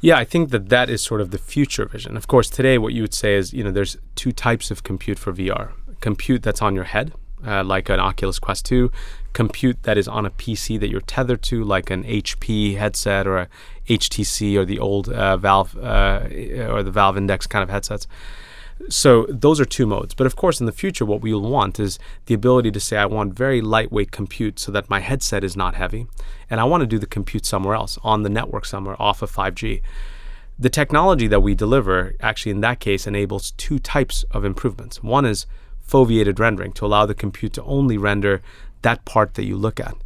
Yeah, I think that that is sort of the future vision. Of course, today what you would say is, you know, there's two types of compute for VR. Compute that's on your head, uh, like an Oculus Quest 2, compute that is on a PC that you're tethered to, like an HP headset or a HTC or the old uh, Valve uh, or the Valve Index kind of headsets. So those are two modes. But of course, in the future, what we'll want is the ability to say, I want very lightweight compute so that my headset is not heavy, and I want to do the compute somewhere else, on the network somewhere, off of 5G. The technology that we deliver actually, in that case, enables two types of improvements. One is foveated rendering to allow the compute to only render that part that you look at.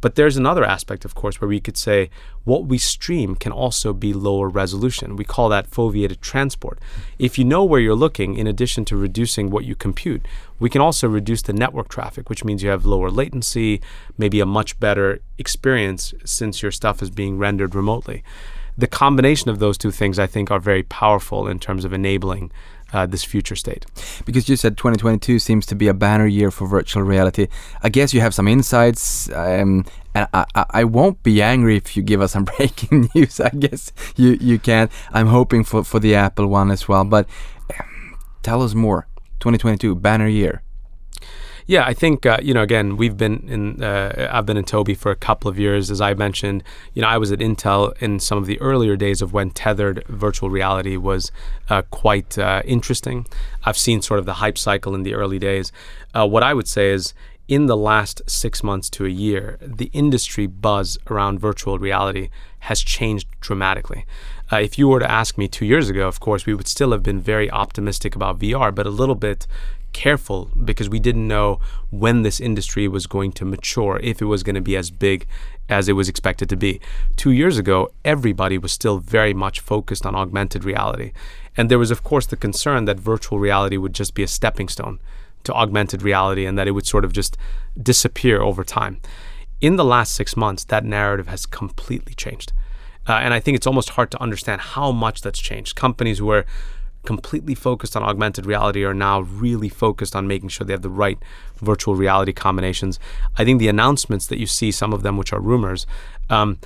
But there's another aspect, of course, where we could say what we stream can also be lower resolution. We call that foveated transport. If you know where you're looking, in addition to reducing what you compute, we can also reduce the network traffic, which means you have lower latency, maybe a much better experience since your stuff is being rendered remotely. The combination of those two things, I think, are very powerful in terms of enabling uh, this future state. Because you said 2022 seems to be a banner year for virtual reality. I guess you have some insights, um, and I, I, I, won't be angry if you give us some breaking news. I guess you, you can. I'm hoping for, for the Apple one as well. But um, tell us more. 2022 banner year. Yeah, I think uh, you know. Again, we've been in. Uh, I've been in Tobii for a couple of years, as I mentioned. You know, I was at Intel in some of the earlier days of when tethered virtual reality was uh, quite uh, interesting. I've seen sort of the hype cycle in the early days. Uh, what I would say is, in the last six months to a year, the industry buzz around virtual reality has changed dramatically. Uh, if you were to ask me two years ago, of course, we would still have been very optimistic about VR, but a little bit careful because we didn't know when this industry was going to mature, if it was going to be as big as it was expected to be. Two years ago, everybody was still very much focused on augmented reality. And there was, of course, the concern that virtual reality would just be a stepping stone to augmented reality and that it would sort of just disappear over time. In the last six months, that narrative has completely changed. Uh, and I think it's almost hard to understand how much that's changed. Companies were completely focused on augmented reality are now really focused on making sure they have the right virtual reality combinations. I think the announcements that you see, some of them which are rumors, um,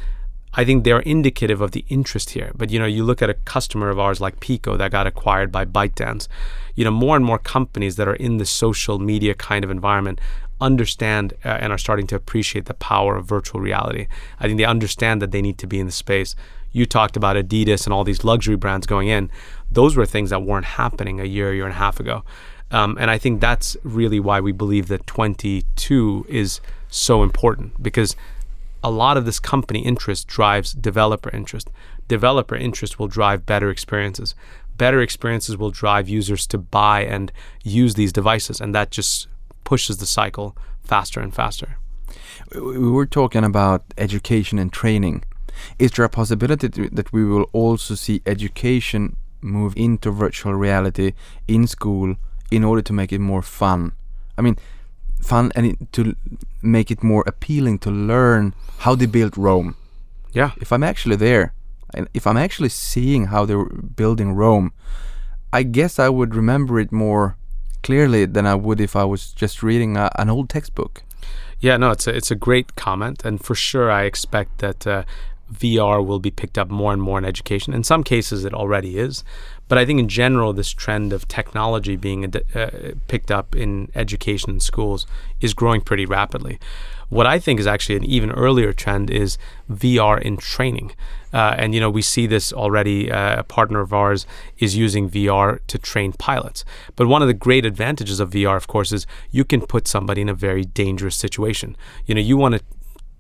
I think they're indicative of the interest here. But you know, you look at a customer of ours like Pico that got acquired by ByteDance. You know, more and more companies that are in the social media kind of environment understand uh, and are starting to appreciate the power of virtual reality. I think they understand that they need to be in the space. You talked about Adidas and all these luxury brands going in those were things that weren't happening a year, year and a half ago. Um, and I think that's really why we believe that 22 is so important because a lot of this company interest drives developer interest. Developer interest will drive better experiences. Better experiences will drive users to buy and use these devices, and that just pushes the cycle faster and faster. We were talking about education and training. Is there a possibility that we will also see education move into virtual reality in school in order to make it more fun. I mean, fun and to make it more appealing to learn how they built Rome. Yeah. If I'm actually there, and if I'm actually seeing how they're building Rome, I guess I would remember it more clearly than I would if I was just reading a, an old textbook. Yeah, no, it's a, it's a great comment, and for sure, I expect that uh, VR will be picked up more and more in education. In some cases, it already is. But I think in general, this trend of technology being uh, picked up in education and schools is growing pretty rapidly. What I think is actually an even earlier trend is VR in training. Uh, and you know we see this already. Uh, a partner of ours is using VR to train pilots. But one of the great advantages of VR, of course, is you can put somebody in a very dangerous situation. You know, you want to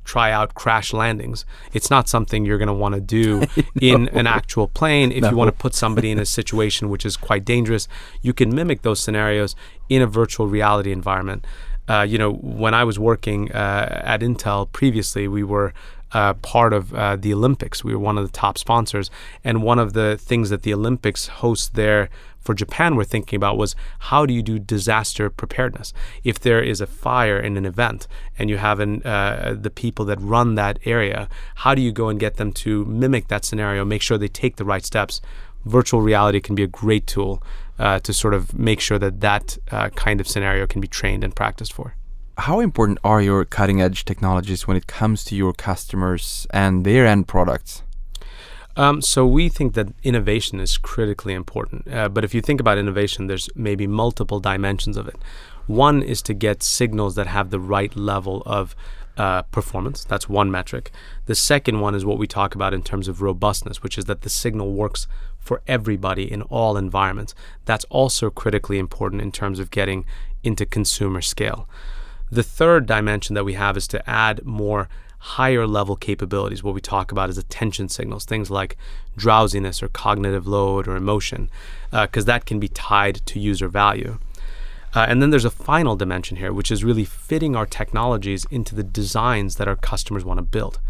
try out crash landings. It's not something you're going to want to do no. in an actual plane. If no. you want to put somebody in a situation which is quite dangerous, you can mimic those scenarios in a virtual reality environment. Uh, you know, when I was working uh, at Intel previously, we were uh, part of uh, the Olympics. We were one of the top sponsors, and one of the things that the Olympics host there for Japan we're thinking about was how do you do disaster preparedness? If there is a fire in an event and you have an, uh, the people that run that area, how do you go and get them to mimic that scenario, make sure they take the right steps? Virtual reality can be a great tool uh, to sort of make sure that that uh, kind of scenario can be trained and practiced for. How important are your cutting edge technologies when it comes to your customers and their end products? Um, so we think that innovation is critically important. Uh, but if you think about innovation, there's maybe multiple dimensions of it. One is to get signals that have the right level of uh, performance. That's one metric. The second one is what we talk about in terms of robustness, which is that the signal works for everybody in all environments. That's also critically important in terms of getting into consumer scale. The third dimension that we have is to add more higher level capabilities, what we talk about as attention signals, things like drowsiness or cognitive load or emotion, because uh, that can be tied to user value. Uh, and then there's a final dimension here, which is really fitting our technologies into the designs that our customers want to build.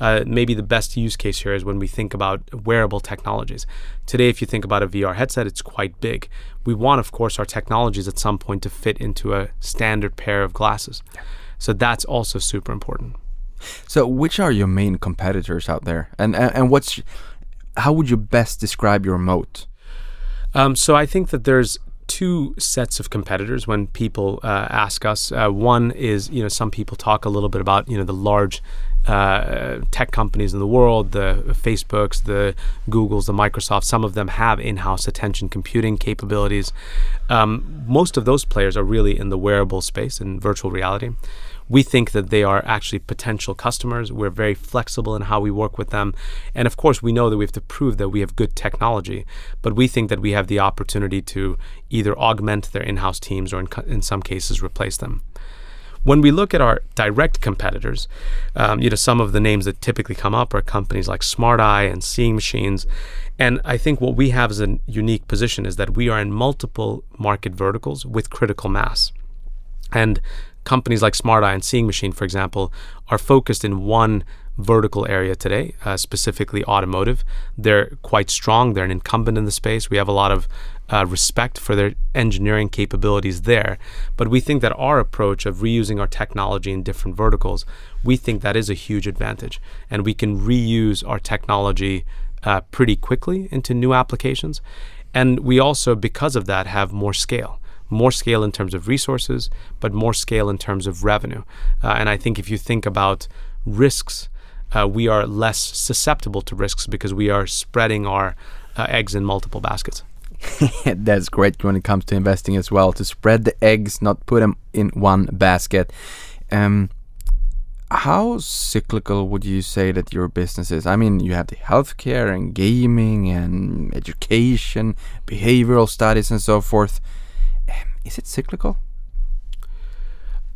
Uh, maybe the best use case here is when we think about wearable technologies. Today, if you think about a VR headset, it's quite big. We want, of course, our technologies at some point to fit into a standard pair of glasses. So that's also super important. So, which are your main competitors out there, and and, and what's how would you best describe your moat? Um, so I think that there's two sets of competitors when people uh, ask us. Uh, one is, you know, some people talk a little bit about, you know, the large uh, tech companies in the world, the Facebooks, the Googles, the Microsofts, some of them have in house attention computing capabilities. Um, most of those players are really in the wearable space in virtual reality. We think that they are actually potential customers. We're very flexible in how we work with them. And of course, we know that we have to prove that we have good technology, but we think that we have the opportunity to either augment their in house teams or, in, in some cases, replace them. When we look at our direct competitors, um, you know, some of the names that typically come up are companies like SmartEye and Seeing Machines. And I think what we have as a unique position is that we are in multiple market verticals with critical mass. And companies like SmartEye and Seeing Machine, for example, are focused in one vertical area today, uh, specifically automotive. They're quite strong. They're an incumbent in the space. We have a lot of uh, respect for their engineering capabilities there. But we think that our approach of reusing our technology in different verticals, we think that is a huge advantage. And we can reuse our technology uh, pretty quickly into new applications. And we also, because of that, have more scale more scale in terms of resources, but more scale in terms of revenue. Uh, and I think if you think about risks, uh, we are less susceptible to risks because we are spreading our uh, eggs in multiple baskets. That's great when it comes to investing as well to spread the eggs, not put them in one basket. Um, how cyclical would you say that your business is? I mean, you have the healthcare and gaming and education, behavioral studies, and so forth. Um, is it cyclical?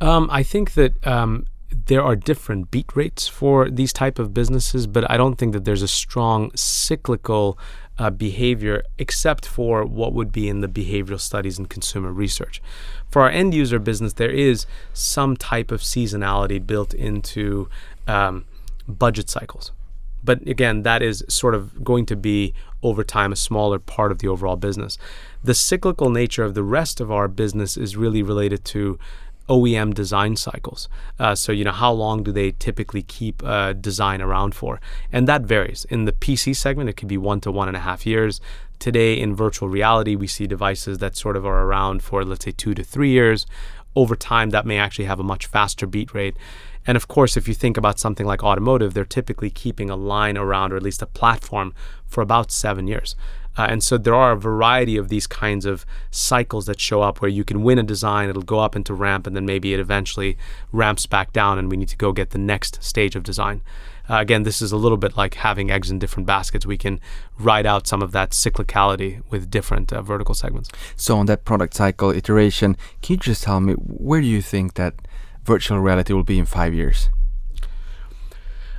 Um, I think that um, there are different beat rates for these type of businesses, but I don't think that there's a strong cyclical uh, behavior except for what would be in the behavioral studies and consumer research. For our end user business, there is some type of seasonality built into um, budget cycles. But again, that is sort of going to be over time a smaller part of the overall business. The cyclical nature of the rest of our business is really related to OEM design cycles. Uh, so, you know, how long do they typically keep uh, design around for? And that varies. In the PC segment, it could be one to one and a half years. Today, in virtual reality, we see devices that sort of are around for, let's say, two to three years. Over time, that may actually have a much faster beat rate. And of course, if you think about something like automotive, they're typically keeping a line around, or at least a platform, for about seven years. Uh, and so there are a variety of these kinds of cycles that show up where you can win a design, it'll go up into ramp, and then maybe it eventually ramps back down, and we need to go get the next stage of design. Uh, again, this is a little bit like having eggs in different baskets. We can ride out some of that cyclicality with different uh, vertical segments. So, on that product cycle iteration, can you just tell me where do you think that virtual reality will be in five years?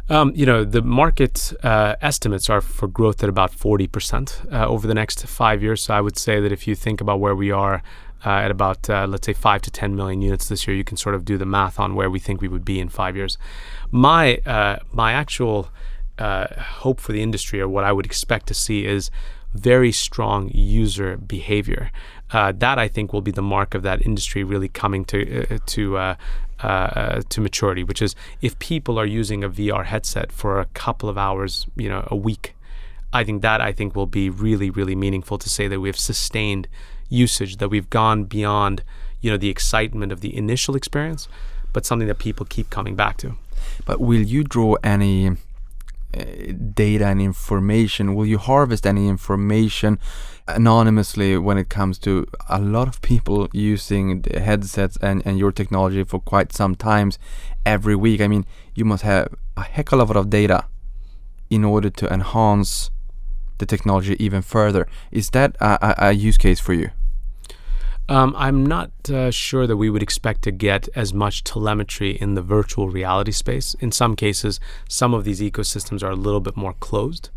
Um, you know, the market uh, estimates are for growth at about 40% uh, over the next five years. So I would say that if you think about where we are uh, at about, uh, let's say, 5 to 10 million units this year, you can sort of do the math on where we think we would be in five years. My, uh, my actual uh, hope for the industry, or what I would expect to see, is very strong user behavior. Uh, that I think will be the mark of that industry really coming to uh, to uh, uh, to maturity. Which is if people are using a VR headset for a couple of hours, you know, a week, I think that I think will be really really meaningful to say that we have sustained usage, that we've gone beyond you know the excitement of the initial experience, but something that people keep coming back to. But will you draw any Uh, data and information? Will you harvest any information anonymously when it comes to a lot of people using the headsets and, and your technology for quite some times every week? I mean, you must have a heck of a lot of data in order to enhance the technology even further. Is that a, a, a use case for you? Um, I'm not uh, sure that we would expect to get as much telemetry in the virtual reality space. In some cases, some of these ecosystems are a little bit more closed.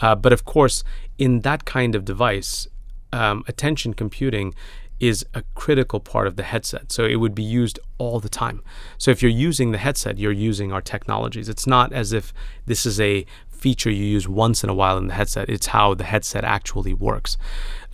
Uh, but of course, in that kind of device, um, attention computing is a critical part of the headset. So it would be used all the time. So if you're using the headset, you're using our technologies. It's not as if this is a feature you use once in a while in the headset. It's how the headset actually works.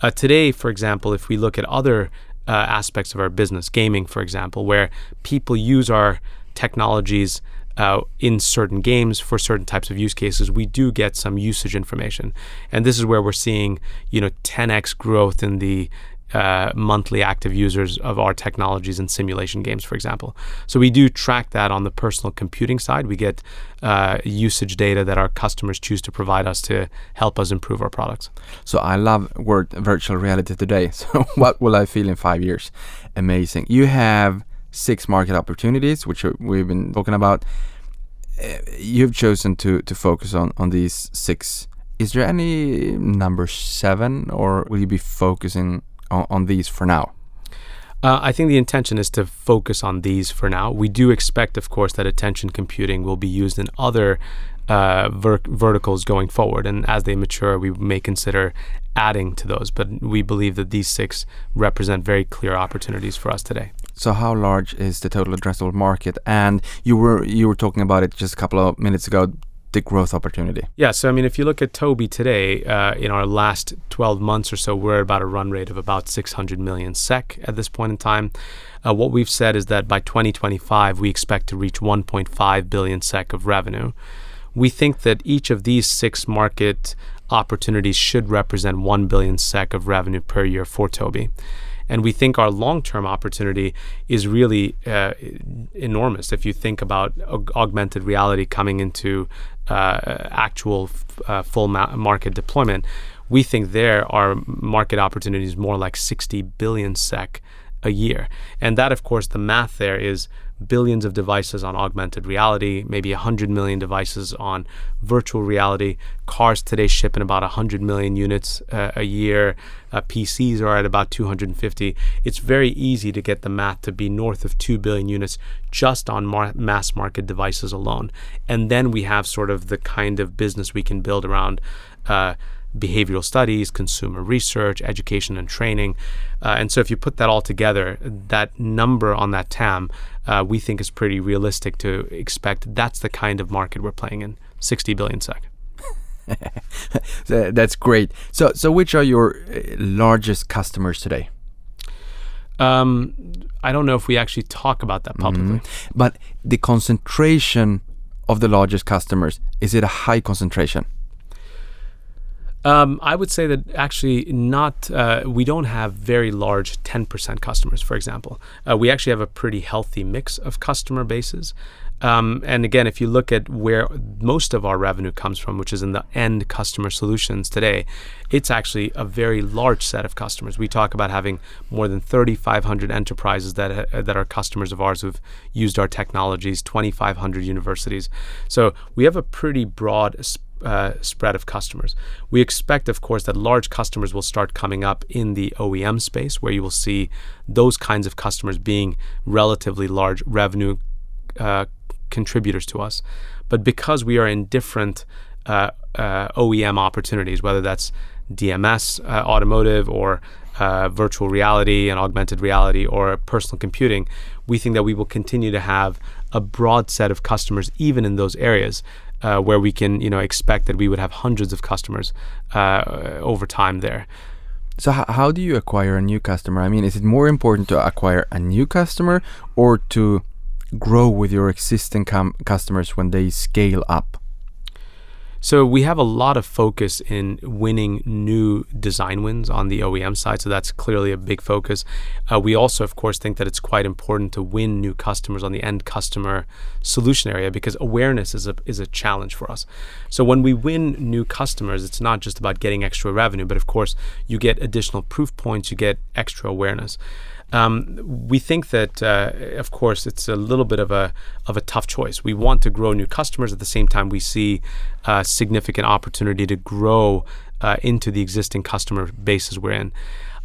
Uh, today, for example, if we look at other uh, aspects of our business, gaming, for example, where people use our technologies uh, in certain games for certain types of use cases, we do get some usage information, and this is where we're seeing, you know, 10x growth in the uh, monthly active users of our technologies and simulation games, for example. So we do track that on the personal computing side. We get uh, usage data that our customers choose to provide us to help us improve our products. So I love word virtual reality today. So what will I feel in five years? Amazing. You have six market opportunities, which we've been talking about. Uh, you've chosen to to focus on on these six. Is there any number seven, or will you be focusing on, on these for now? Uh, I think the intention is to focus on these for now. We do expect, of course, that attention computing will be used in other uh, ver- verticals going forward, and as they mature, we may consider adding to those. But we believe that these six represent very clear opportunities for us today. So, how large is the total addressable market? And you were you were talking about it just a couple of minutes ago the growth opportunity? Yeah, so I mean, if you look at Tobii today, uh, in our last 12 months or so, we're about a run rate of about 600 million SEK at this point in time. Uh, what we've said is that by 2025, we expect to reach 1.5 billion SEK of revenue. We think that each of these six market opportunities should represent 1 billion SEK of revenue per year for Tobii And we think our long term opportunity is really uh, enormous. If you think about aug- augmented reality coming into uh, actual uh, full ma- market deployment, we think there are market opportunities more like 60 billion SEK a year. And that, of course, the math there is billions of devices on augmented reality, maybe 100 million devices on virtual reality. Cars today ship in about 100 million units uh, a year. Uh, PCs are at about 250. It's very easy to get the math to be north of 2 billion units just on mar- mass market devices alone. And then we have sort of the kind of business we can build around. Uh, behavioral studies, consumer research, education and training. Uh, and so if you put that all together, that number on that TAM, uh, we think is pretty realistic to expect that's the kind of market we're playing in 60 billion SEK. That's great. So, so which are your uh, largest customers today? Um, I don't know if we actually talk about that publicly. Mm-hmm. But the concentration of the largest customers, is it a high concentration? Um, I would say that actually not. Uh, we don't have very large 10% customers, for example. Uh, we actually have a pretty healthy mix of customer bases. Um, and again, if you look at where most of our revenue comes from, which is in the end customer solutions today, it's actually a very large set of customers. We talk about having more than 3,500 enterprises that uh, that are customers of ours who've used our technologies, 2,500 universities. So we have a pretty broad uh, spread of customers. We expect, of course, that large customers will start coming up in the OEM space, where you will see those kinds of customers being relatively large revenue uh, contributors to us. But because we are in different uh, uh OEM opportunities, whether that's DMS, uh, automotive, or uh, virtual reality and augmented reality or personal computing, we think that we will continue to have a broad set of customers even in those areas uh, where we can you know expect that we would have hundreds of customers uh, over time there. So h- how do you acquire a new customer? I mean, is it more important to acquire a new customer or to grow with your existing customers when they scale up? So we have a lot of focus in winning new design wins on the OEM side. So that's clearly a big focus. Uh, we also, of course, think that it's quite important to win new customers on the end customer solution area because awareness is a is a challenge for us. So when we win new customers, it's not just about getting extra revenue, but of course you get additional proof points, you get extra awareness. Um, we think that, uh, of course, it's a little bit of a of a tough choice. We want to grow new customers at the same time we see uh, significant opportunity to grow uh, into the existing customer bases we're in.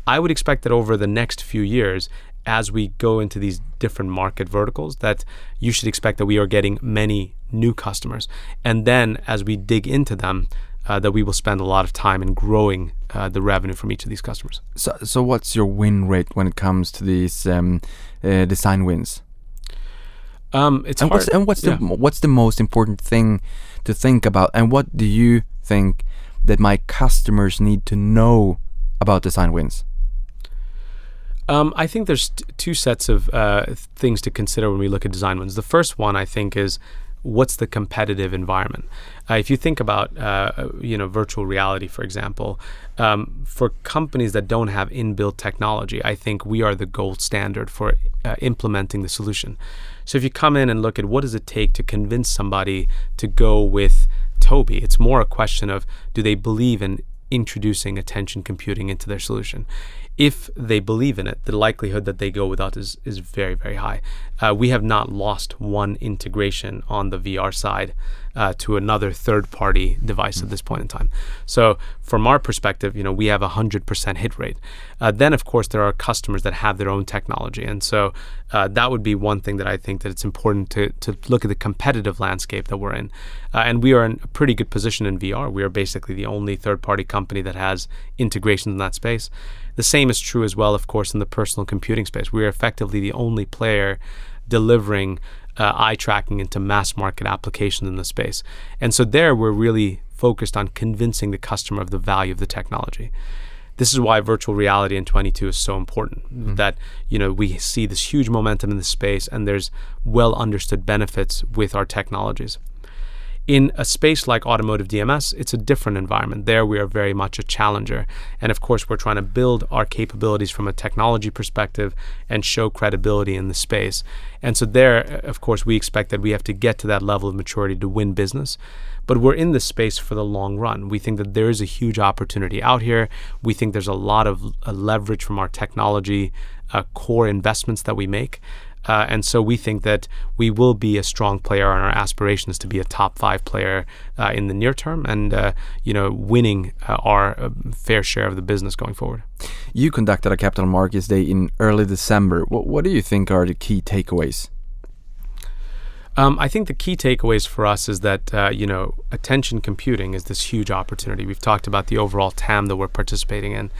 I would expect that over the next few years, as we go into these different market verticals, that you should expect that we are getting many new customers, and then as we dig into them, uh, that we will spend a lot of time in growing uh, the revenue from each of these customers. So, so what's your win rate when it comes to these um, uh, design wins? Um, it's and hard. what's and what's the what's the most important thing to think about? And what do you think that my customers need to know about design wins? Um, I think there's t- two sets of uh, things to consider when we look at design wins. The first one, I think, is what's the competitive environment. Uh, if you think about, uh, you know, virtual reality, for example, um, for companies that don't have inbuilt technology, I think we are the gold standard for uh, implementing the solution. So if you come in and look at what does it take to convince somebody to go with Tobii, it's more a question of do they believe in introducing attention computing into their solution. If they believe in it, the likelihood that they go without is, is very, very high. Uh, we have not lost one integration on the VR side uh, to another third party device at this point in time. So, from our perspective, you know, we have a 100% hit rate. Uh, then, of course, there are customers that have their own technology. And so, uh, that would be one thing that I think that it's important to, to look at the competitive landscape that we're in. Uh, and we are in a pretty good position in VR. We are basically the only third party company that has integrations in that space. The same is true as well, of course, in the personal computing space. We are effectively the only player delivering uh, eye tracking into mass market applications in the space. And so there we're really focused on convincing the customer of the value of the technology. This is why virtual reality in 22 is so important. Mm. That you know we see this huge momentum in the space, and there's well understood benefits with our technologies. In a space like automotive DMS, it's a different environment. There, we are very much a challenger. And of course, we're trying to build our capabilities from a technology perspective and show credibility in the space. And so, there, of course, we expect that we have to get to that level of maturity to win business. But we're in this space for the long run. We think that there is a huge opportunity out here. We think there's a lot of uh, leverage from our technology uh, core investments that we make. Uh, and so we think that we will be a strong player, and our aspiration is to be a top five player uh, in the near term, and uh, you know, winning uh, our uh, fair share of the business going forward. You conducted a Capital Markets Day in early December. What, what do you think are the key takeaways? Um, I think the key takeaways for us is that uh, you know attention computing is this huge opportunity. We've talked about the overall TAM that we're participating in.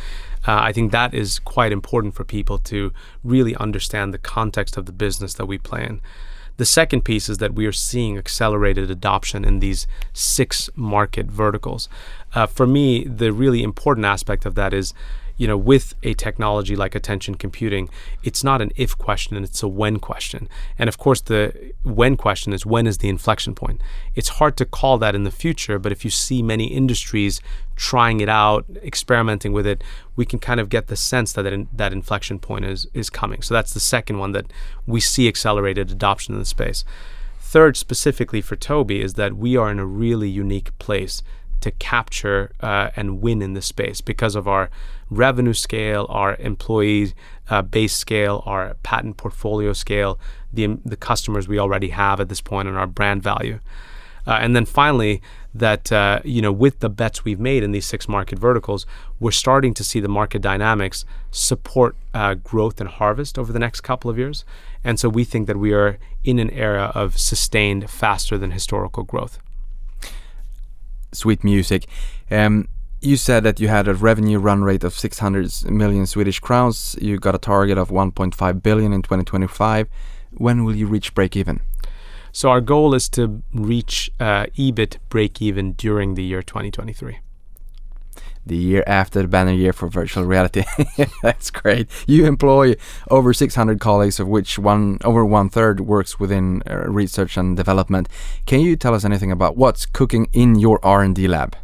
Uh, I think that is quite important for people to really understand the context of the business that we play in. The second piece is that we are seeing accelerated adoption in these six market verticals. Uh, for me, the really important aspect of that is you know, with a technology like attention computing, it's not an if question, it's a when question. And of course, the when question is when is the inflection point? It's hard to call that in the future, but if you see many industries trying it out, experimenting with it, we can kind of get the sense that in, that inflection point is is coming. So that's the second one that we see accelerated adoption in the space. Third, specifically for Tobii, is that we are in a really unique place to capture uh, and win in this space because of our revenue scale, our employee uh, base scale, our patent portfolio scale, the, the customers we already have at this point, and our brand value. Uh, and then finally, that uh, you know, with the bets we've made in these six market verticals, we're starting to see the market dynamics support uh, growth and harvest over the next couple of years. And so we think that we are in an era of sustained, faster than historical growth sweet music. Um, you said that you had a revenue run rate of 600 million Swedish crowns. You got a target of 1.5 billion in 2025. When will you reach break even? So our goal is to reach uh, EBIT break even during the year 2023 the year after the banner year for virtual reality. That's great. You employ over 600 colleagues, of which one over one third works within uh, research and development. Can you tell us anything about what's cooking in your R&D lab?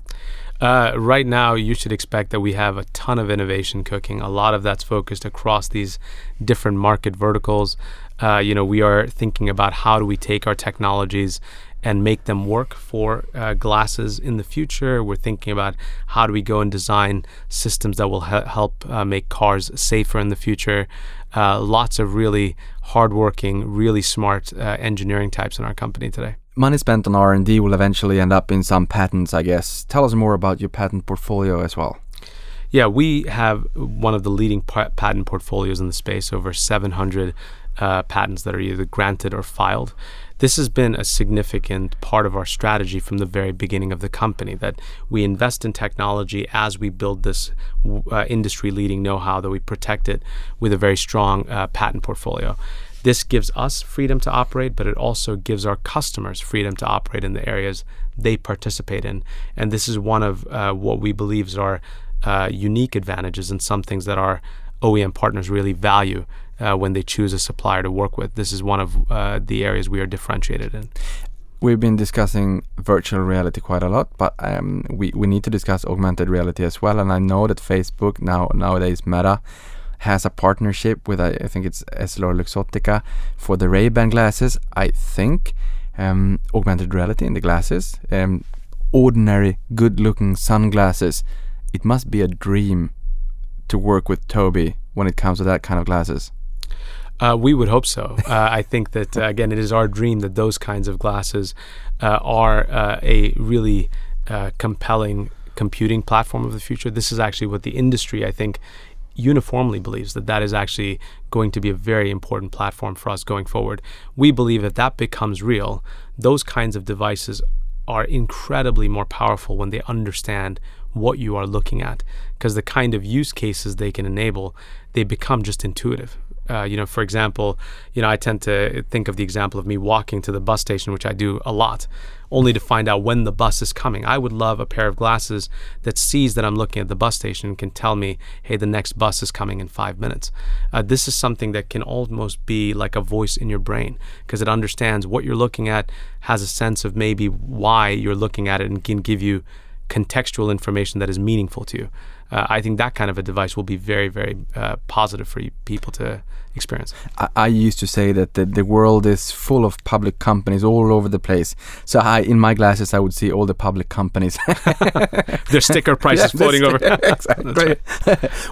Uh, right now, you should expect that we have a ton of innovation cooking. A lot of that's focused across these different market verticals. Uh, you know, we are thinking about how do we take our technologies and make them work for uh, glasses in the future. We're thinking about how do we go and design systems that will he- help uh, make cars safer in the future. Uh, lots of really hardworking, really smart uh, engineering types in our company today. Money spent on R&D will eventually end up in some patents, I guess. Tell us more about your patent portfolio as well. Yeah, we have one of the leading pa- patent portfolios in the space, over 700 uh, patents that are either granted or filed. This has been a significant part of our strategy from the very beginning of the company that we invest in technology as we build this uh, industry leading know how that we protect it with a very strong uh, patent portfolio. This gives us freedom to operate, but it also gives our customers freedom to operate in the areas they participate in. And this is one of uh, what we believe are uh, unique advantages and some things that our OEM partners really value uh, when they choose a supplier to work with. This is one of uh, the areas we are differentiated in. We've been discussing virtual reality quite a lot, but um, we, we need to discuss augmented reality as well. And I know that Facebook now nowadays Meta has a partnership with I, I think it's EssilorLuxottica for the Ray-Ban glasses. I think um, augmented reality in the glasses, um, ordinary good-looking sunglasses. It must be a dream to work with Tobii when it comes to that kind of glasses. Uh, we would hope so. Uh, I think that uh, again, it is our dream that those kinds of glasses uh, are uh, a really uh, compelling computing platform of the future. This is actually what the industry, I think, uniformly believes that that is actually going to be a very important platform for us going forward. We believe if that becomes real. Those kinds of devices are incredibly more powerful when they understand what you are looking at because the kind of use cases they can enable they become just intuitive uh, you know, for example, you know, I tend to think of the example of me walking to the bus station, which I do a lot, only to find out when the bus is coming. I would love a pair of glasses that sees that I'm looking at the bus station and can tell me, hey, the next bus is coming in five minutes. Uh, this is something that can almost be like a voice in your brain because it understands what you're looking at, has a sense of maybe why you're looking at it, and can give you contextual information that is meaningful to you uh, I think that kind of a device will be very, very uh, positive for people to experience. I, I, used to say that the, the world is full of public companies all over the place. So I, in my glasses, I would see all the public companies. Their sticker prices yeah, floating over. exactly.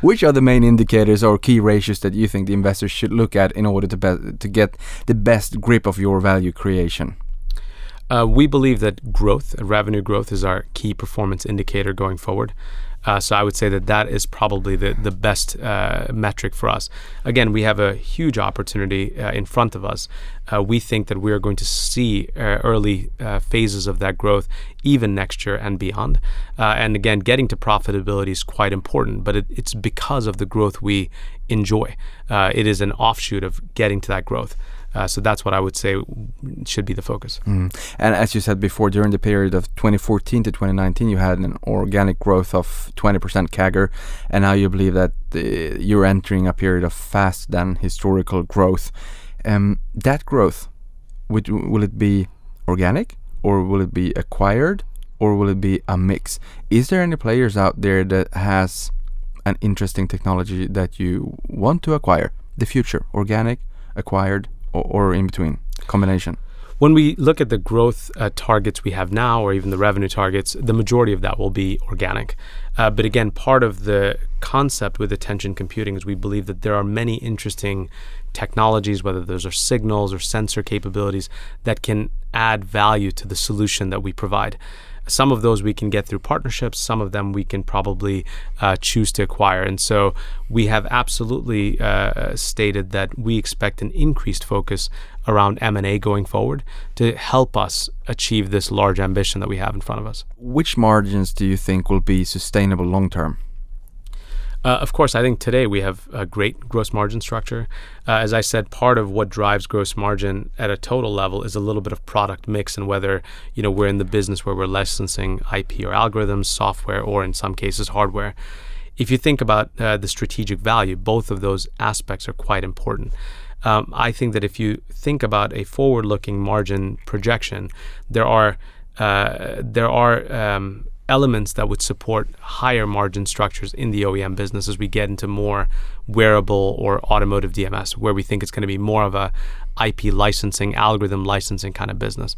Which are the main indicators or key ratios that you think the investors should look at in order to be- to get the best grip of your value creation? Uh, we believe that growth, revenue growth, is our key performance indicator going forward. Uh, so I would say that that is probably the the best uh, metric for us. Again, we have a huge opportunity uh, in front of us. Uh, we think that we are going to see uh, early uh, phases of that growth even next year and beyond. and again, getting to profitability is quite important, but it, it's because of the growth we enjoy. it is an offshoot of getting to that growth. Uh, so that's what I would say should be the focus. Mm. And as you said before, during the period of 2014 to 2019, you had an organic growth of 20% CAGR, and now you believe that you're entering a period of fast than historical growth. Um, that growth, would, will it be organic or will it be acquired or will it be a mix? Is there any players out there that has an interesting technology that you want to acquire? The future, organic, acquired, or, or in between combination? When we look at the growth uh, targets we have now, or even the revenue targets, the majority of that will be organic. Uh, but again, part of the concept with attention computing is we believe that there are many interesting technologies, whether those are signals or sensor capabilities, that can add value to the solution that we provide. Some of those we can get through partnerships. Some of them we can probably uh, choose to acquire. And so we have absolutely uh, stated that we expect an increased focus around M&A going forward to help us achieve this large ambition that we have in front of us. Which margins do you think will be sustainable long term? Uh, of course, I think today we have a great gross margin structure. Uh, as I said, part of what drives gross margin at a total level is a little bit of product mix and whether you know we're in the business where we're licensing IP or algorithms, software, or in some cases hardware. If you think about uh, the strategic value, both of those aspects are quite important. Um, I think that if you think about a forward-looking margin projection, there are uh, there are um, elements that would support higher margin structures in the OEM business as we get into more wearable or automotive DMS, where we think it's going to be more of a IP licensing, algorithm licensing kind of business.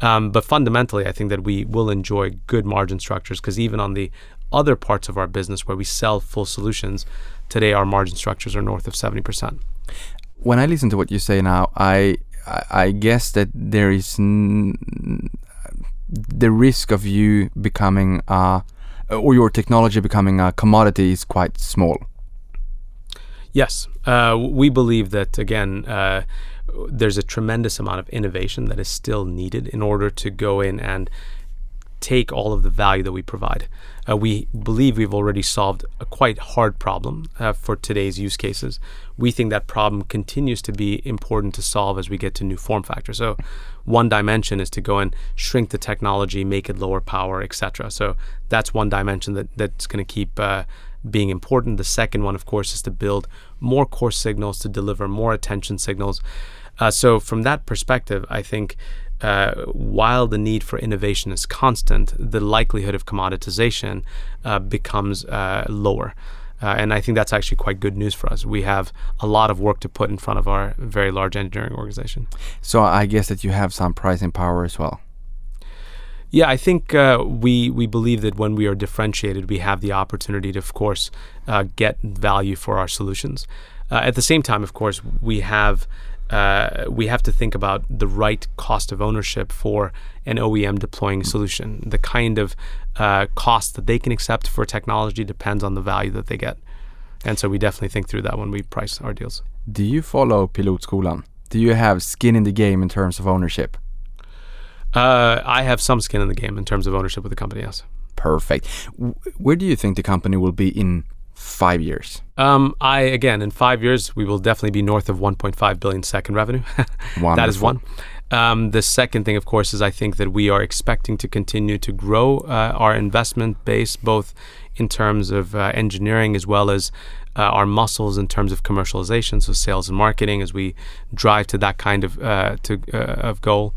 Um, but fundamentally, I think that we will enjoy good margin structures because even on the other parts of our business where we sell full solutions, today our margin structures are north of 70%. When I listen to what you say now, I I guess that there is n- the risk of you becoming uh, or your technology becoming a commodity is quite small. Yes, uh, we believe that again. Uh, there's a tremendous amount of innovation that is still needed in order to go in and take all of the value that we provide. Uh, we believe we've already solved a quite hard problem uh, for today's use cases. We think that problem continues to be important to solve as we get to new form factors. So, one dimension is to go and shrink the technology, make it lower power, etc. So that's one dimension that that's going to keep. Uh, being important. The second one, of course, is to build more core signals to deliver more attention signals. Uh, so, from that perspective, I think uh, while the need for innovation is constant, the likelihood of commoditization uh, becomes uh, lower. Uh, and I think that's actually quite good news for us. We have a lot of work to put in front of our very large engineering organization. So I guess that you have some pricing power as well. Yeah, I think uh, we we believe that when we are differentiated, we have the opportunity to, of course, uh, get value for our solutions. Uh, at the same time, of course, we have uh, we have to think about the right cost of ownership for an OEM deploying solution. The kind of uh, cost that they can accept for technology depends on the value that they get. And so we definitely think through that when we price our deals. Do you follow Pilotskolan? Do you have skin in the game in terms of ownership? Uh, I have some skin in the game in terms of ownership of the company, yes. Perfect. W- where do you think the company will be in five years? Um, I again, in five years, we will definitely be north of 1.5 billion second revenue. that is one. Um, the second thing, of course, is I think that we are expecting to continue to grow uh, our investment base, both in terms of uh, engineering as well as uh, our muscles in terms of commercialization, so sales and marketing, as we drive to that kind of uh, to uh, of goal.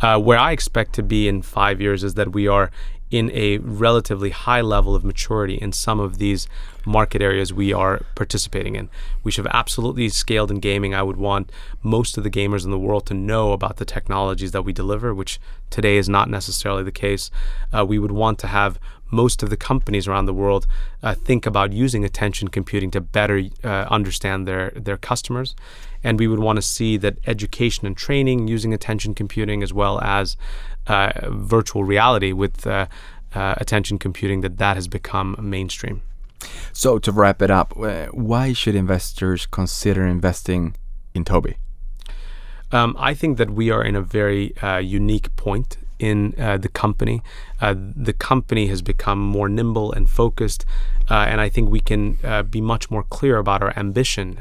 Uh, where I expect to be in five years is that we are in a relatively high level of maturity in some of these market areas we are participating in. We should have absolutely scaled in gaming. I would want most of the gamers in the world to know about the technologies that we deliver, which today is not necessarily the case. Uh, we would want to have most of the companies around the world uh, think about using attention computing to better uh, understand their their customers and we would want to see that education and training using attention computing as well as virtual reality with uh, uh, attention computing that that has become mainstream. So to wrap it up, uh, why should investors consider investing in Tobii? Um, I think that we are in a very uh, unique point in uh, the company. Uh, the company has become more nimble and focused, uh, and I think we can uh, be much more clear about our ambition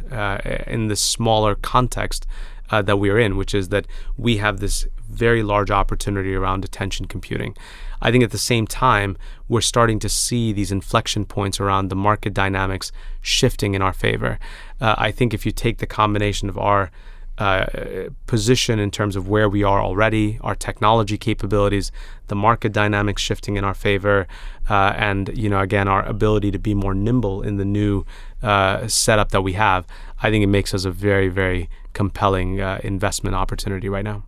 in the smaller context that we are in, which is that we have this very large opportunity around attention computing. I think at the same time, we're starting to see these inflection points around the market dynamics shifting in our favor. Uh, I think if you take the combination of our uh, position in terms of where we are already, our technology capabilities, the market dynamics shifting in our favor, uh, and you know again our ability to be more nimble in the new uh, setup that we have. I think it makes us a very very compelling uh, investment opportunity right now.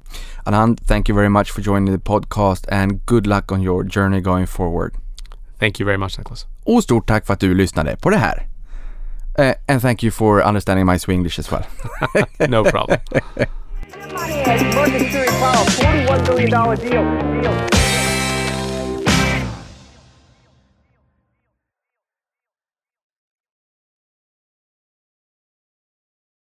Anand, thank you very much for joining the podcast and good luck on your journey going forward. Thank you very much, Nicholas. Och stort tack för att du lyssnade på det här. Uh, and thank you for understanding my Swedish as well. no problem. Money, Mercury Power, $41 billion deal. deal.